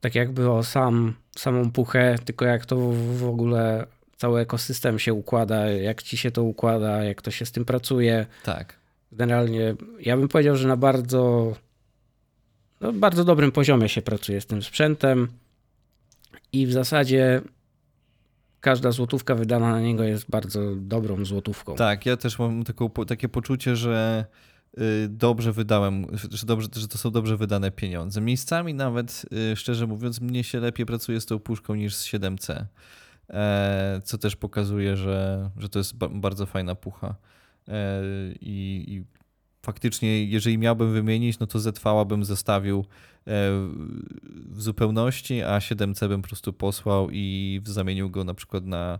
tak jakby o sam, samą puchę, tylko jak to w ogóle cały ekosystem się układa, jak ci się to układa, jak to się z tym pracuje. Tak. Generalnie ja bym powiedział, że na bardzo, no bardzo dobrym poziomie się pracuje z tym sprzętem i w zasadzie każda złotówka wydana na niego jest bardzo dobrą złotówką. Tak, ja też mam taką, takie poczucie, że dobrze wydałem, że, dobrze, że to są dobrze wydane pieniądze. Miejscami nawet, y, szczerze mówiąc, mnie się lepiej pracuje z tą puszką niż z 7C, e, co też pokazuje, że, że to jest bardzo fajna pucha. E, I, i faktycznie, jeżeli miałbym wymienić, no to ZV bym zostawił e, w zupełności, a 7C bym po prostu posłał i zamienił go na przykład na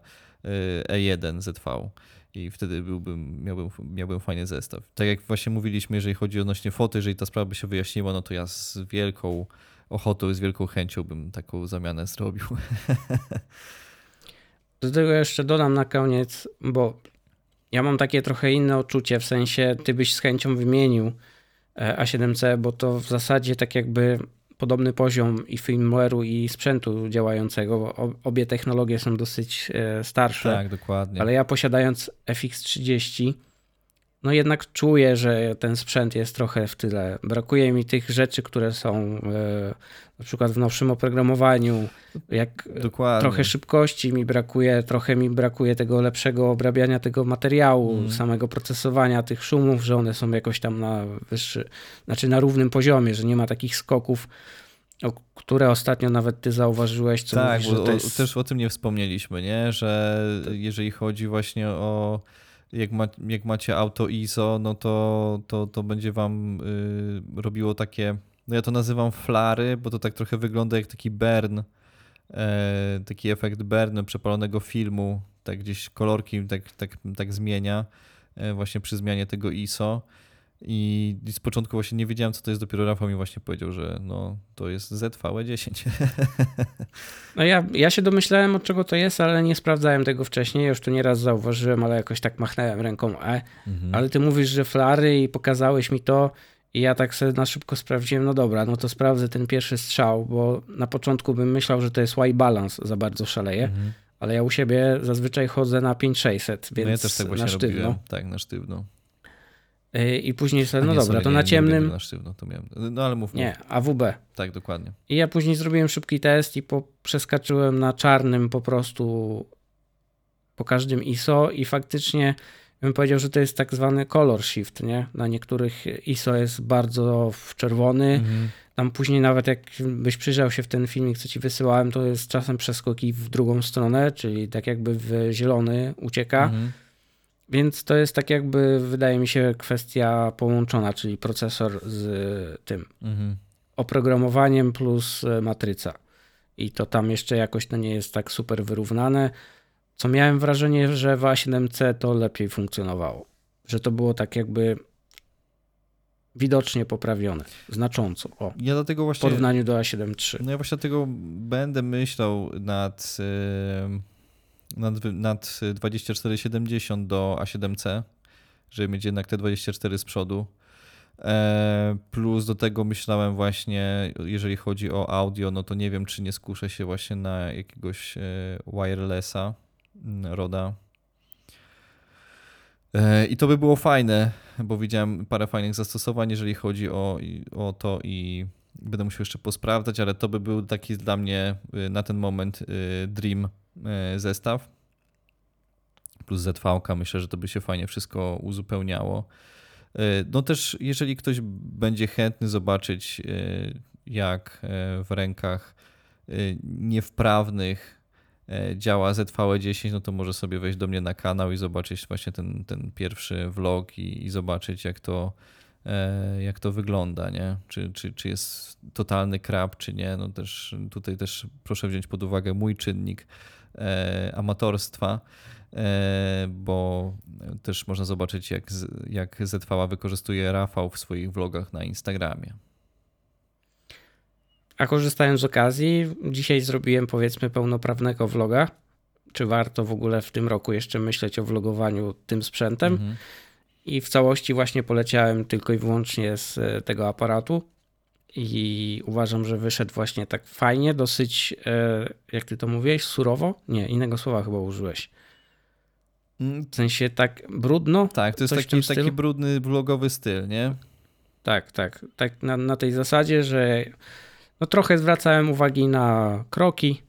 E1 ZV i wtedy byłbym, miałbym, miałbym fajny zestaw. Tak jak właśnie mówiliśmy, jeżeli chodzi odnośnie foty, jeżeli ta sprawa by się wyjaśniła, no to ja z wielką ochotą z wielką chęcią bym taką zamianę zrobił. Do tego jeszcze dodam na koniec, bo ja mam takie trochę inne odczucie, w sensie ty byś z chęcią wymienił e, A7C, bo to w zasadzie tak jakby podobny poziom i firmware'u i sprzętu działającego, bo obie technologie są dosyć e, starsze. Tak, dokładnie. Ale ja posiadając FX30 no jednak czuję, że ten sprzęt jest trochę w tyle. Brakuje mi tych rzeczy, które są e, na przykład w nowszym oprogramowaniu, jak Dokładnie. trochę szybkości mi brakuje, trochę mi brakuje tego lepszego obrabiania tego materiału, mm. samego procesowania tych szumów, że one są jakoś tam na wyższy, znaczy na równym poziomie, że nie ma takich skoków, o które ostatnio nawet ty zauważyłeś. Co tak, mówisz, bo jest... też o tym nie wspomnieliśmy, nie? że jeżeli chodzi właśnie o jak, ma, jak macie auto ISO, no to, to, to będzie wam y, robiło takie, no ja to nazywam flary, bo to tak trochę wygląda jak taki burn, e, taki efekt burn przepalonego filmu, tak gdzieś kolorki tak, tak, tak zmienia e, właśnie przy zmianie tego ISO. I z początku właśnie nie wiedziałem, co to jest. Dopiero Rafał mi właśnie powiedział, że no, to jest ZVE10. No ja, ja się domyślałem, od czego to jest, ale nie sprawdzałem tego wcześniej. Już to nieraz zauważyłem, ale jakoś tak machnąłem ręką E. Mhm. Ale ty mówisz, że flary i pokazałeś mi to i ja tak sobie na szybko sprawdziłem, no dobra, no to sprawdzę ten pierwszy strzał, bo na początku bym myślał, że to jest Y balance, za bardzo szaleje. Mhm. Ale ja u siebie zazwyczaj chodzę na 5600, więc no ja też tak właśnie na sztywno. Robiłem. Tak, na sztywno. Y, I później sobie, no dobra, sorry, to nie, na ciemnym. Nie na sztywno, to miałem. No ale mów. Nie, AWB. Tak, dokładnie. I ja później zrobiłem szybki test i po, przeskaczyłem na czarnym po prostu po każdym ISO i faktycznie bym powiedział, że to jest tak zwany color shift, nie? Na niektórych ISO jest bardzo w czerwony. Mhm. Tam później nawet jak byś przyjrzał się w ten filmik, co ci wysyłałem, to jest czasem przeskoki w drugą stronę, czyli tak jakby w zielony ucieka. Mhm więc to jest tak jakby, wydaje mi się, kwestia połączona, czyli procesor z tym mhm. oprogramowaniem plus e, matryca. I to tam jeszcze jakoś to nie jest tak super wyrównane. Co miałem wrażenie, że w A7C to lepiej funkcjonowało. Że to było tak jakby widocznie poprawione, znacząco. O, ja dlatego właśnie, w porównaniu do A7 III. No ja właśnie dlatego będę myślał nad. Yy nad, nad 2470 do A7C, żeby mieć jednak te 24 z przodu. E, plus do tego myślałem właśnie, jeżeli chodzi o audio, no to nie wiem, czy nie skuszę się właśnie na jakiegoś e, wirelessa mm, Roda. E, I to by było fajne, bo widziałem parę fajnych zastosowań, jeżeli chodzi o, o to i będę musiał jeszcze posprawdzać, ale to by był taki dla mnie na ten moment dream E, zestaw plus ZV, myślę, że to by się fajnie wszystko uzupełniało. E, no też, jeżeli ktoś będzie chętny zobaczyć, e, jak w rękach niewprawnych działa ZVE10, no to może sobie wejść do mnie na kanał i zobaczyć właśnie ten, ten pierwszy vlog i, i zobaczyć, jak to, jak to wygląda, nie? Czy, czy, czy jest totalny krab, czy nie. No też tutaj też proszę wziąć pod uwagę mój czynnik E, amatorstwa, e, bo też można zobaczyć, jak, jak ZVA wykorzystuje Rafał w swoich vlogach na Instagramie. A korzystając z okazji, dzisiaj zrobiłem powiedzmy pełnoprawnego vloga. Czy warto w ogóle w tym roku jeszcze myśleć o vlogowaniu tym sprzętem? Mhm. I w całości właśnie poleciałem tylko i wyłącznie z e, tego aparatu. I uważam, że wyszedł właśnie tak fajnie, dosyć, e, jak ty to mówiłeś, surowo? Nie, innego słowa chyba użyłeś. Mm, W sensie tak brudno. Tak, to jest taki, taki brudny vlogowy styl, nie? Tak, tak. Tak na, na tej zasadzie, że no trochę zwracałem uwagi na kroki,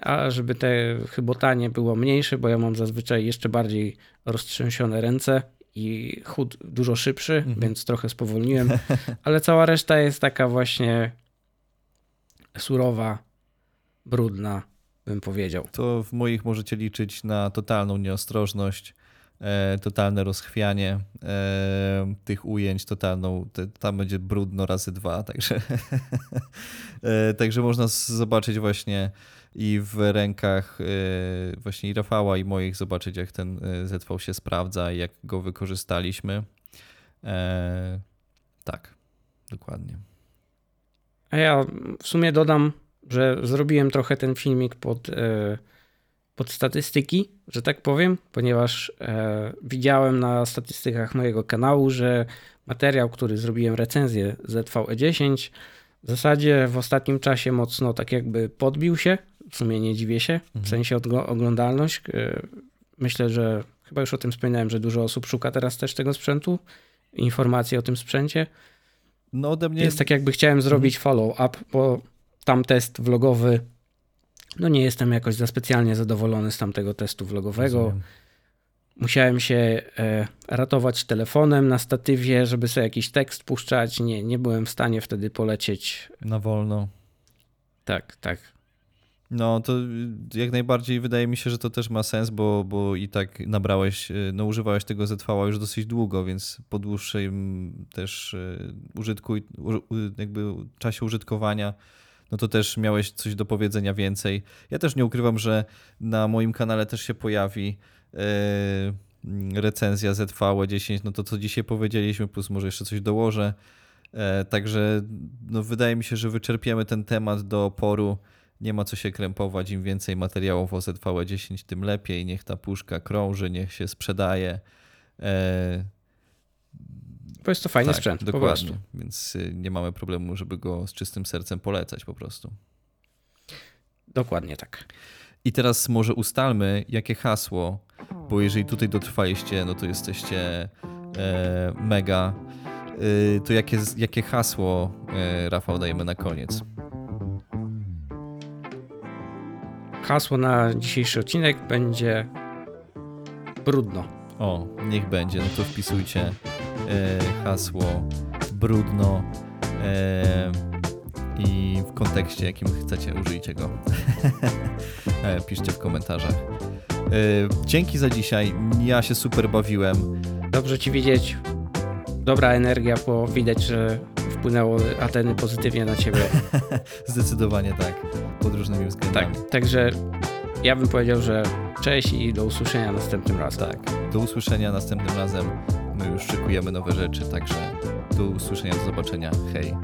a żeby te chybotanie było mniejsze, bo ja mam zazwyczaj jeszcze bardziej roztrzęsione ręce i chód dużo szybszy, Mhm. więc trochę spowolniłem, ale cała reszta jest taka właśnie surowa, brudna, bym powiedział. To w moich możecie liczyć na totalną nieostrożność, e, totalne rozchwianie e, tych ujęć, totalną, tam będzie brudno razy dwa, także, e, także można zobaczyć właśnie i w rękach e, właśnie Rafała i moich zobaczyć jak ten e, ZV się sprawdza i jak go wykorzystaliśmy. E, tak, dokładnie. A ja w sumie dodam, że zrobiłem trochę ten filmik pod, pod statystyki, że tak powiem, ponieważ widziałem na statystykach mojego kanału, że materiał, który zrobiłem recenzję ZVE10 w zasadzie w ostatnim czasie mocno tak jakby podbił się. W sumie nie dziwię się, w Mhm. sensie oglądalność. E, Myślę, że chyba już o tym wspominałem, że dużo osób szuka teraz też tego sprzętu, informacji o tym sprzęcie. No ode mnie Więc tak jakby chciałem zrobić follow-up, bo tam test vlogowy, no nie jestem jakoś za specjalnie zadowolony z tamtego testu vlogowego. Rozumiem. Musiałem się e, ratować telefonem na statywie, żeby sobie jakiś tekst puszczać. Nie, nie byłem w stanie wtedy polecieć. na wolno. Tak, tak. No to y, jak najbardziej wydaje mi się, że to też ma sens, bo, bo i tak nabrałeś, y, no używałeś tego ZV już dosyć długo, więc po dłuższym też y, użytku, jakby czasie użytkowania, no to też miałeś coś do powiedzenia więcej. Ja też nie ukrywam, że na moim kanale też się pojawi recenzja ZV10, no to co dzisiaj powiedzieliśmy, plus może jeszcze coś dołożę. E, Także no, wydaje mi się, że wyczerpiemy ten temat do oporu. Nie ma co się krępować. Im więcej materiałów o ZVE10, tym lepiej. Niech ta puszka krąży, niech się sprzedaje. E, Bo jest to fajny tak, sprzęt, dokładnie. Więc y, nie mamy problemu, żeby go z czystym sercem polecać po prostu. Dokładnie tak. I teraz może ustalmy, jakie hasło, bo jeżeli tutaj dotrwaliście, no to jesteście e, mega. Y, to jakie, jakie hasło, e, Rafał, dajemy na koniec? Hasło na dzisiejszy odcinek będzie brudno. O, niech będzie. No to wpisujcie e, hasło brudno e, i w kontekście, jakim chcecie, użyjcie go. e, piszcie w komentarzach. Dzięki za dzisiaj. Ja się super bawiłem. Dobrze ci widzieć. Dobra energia, bo widać, że wpłynęło Ateny pozytywnie na ciebie. Zdecydowanie tak. Pod różnymi względami. Tak, także ja bym powiedział, że cześć i do usłyszenia następnym razem. Tak. Do usłyszenia następnym razem. My już szykujemy nowe rzeczy, także do usłyszenia, do zobaczenia. Hej.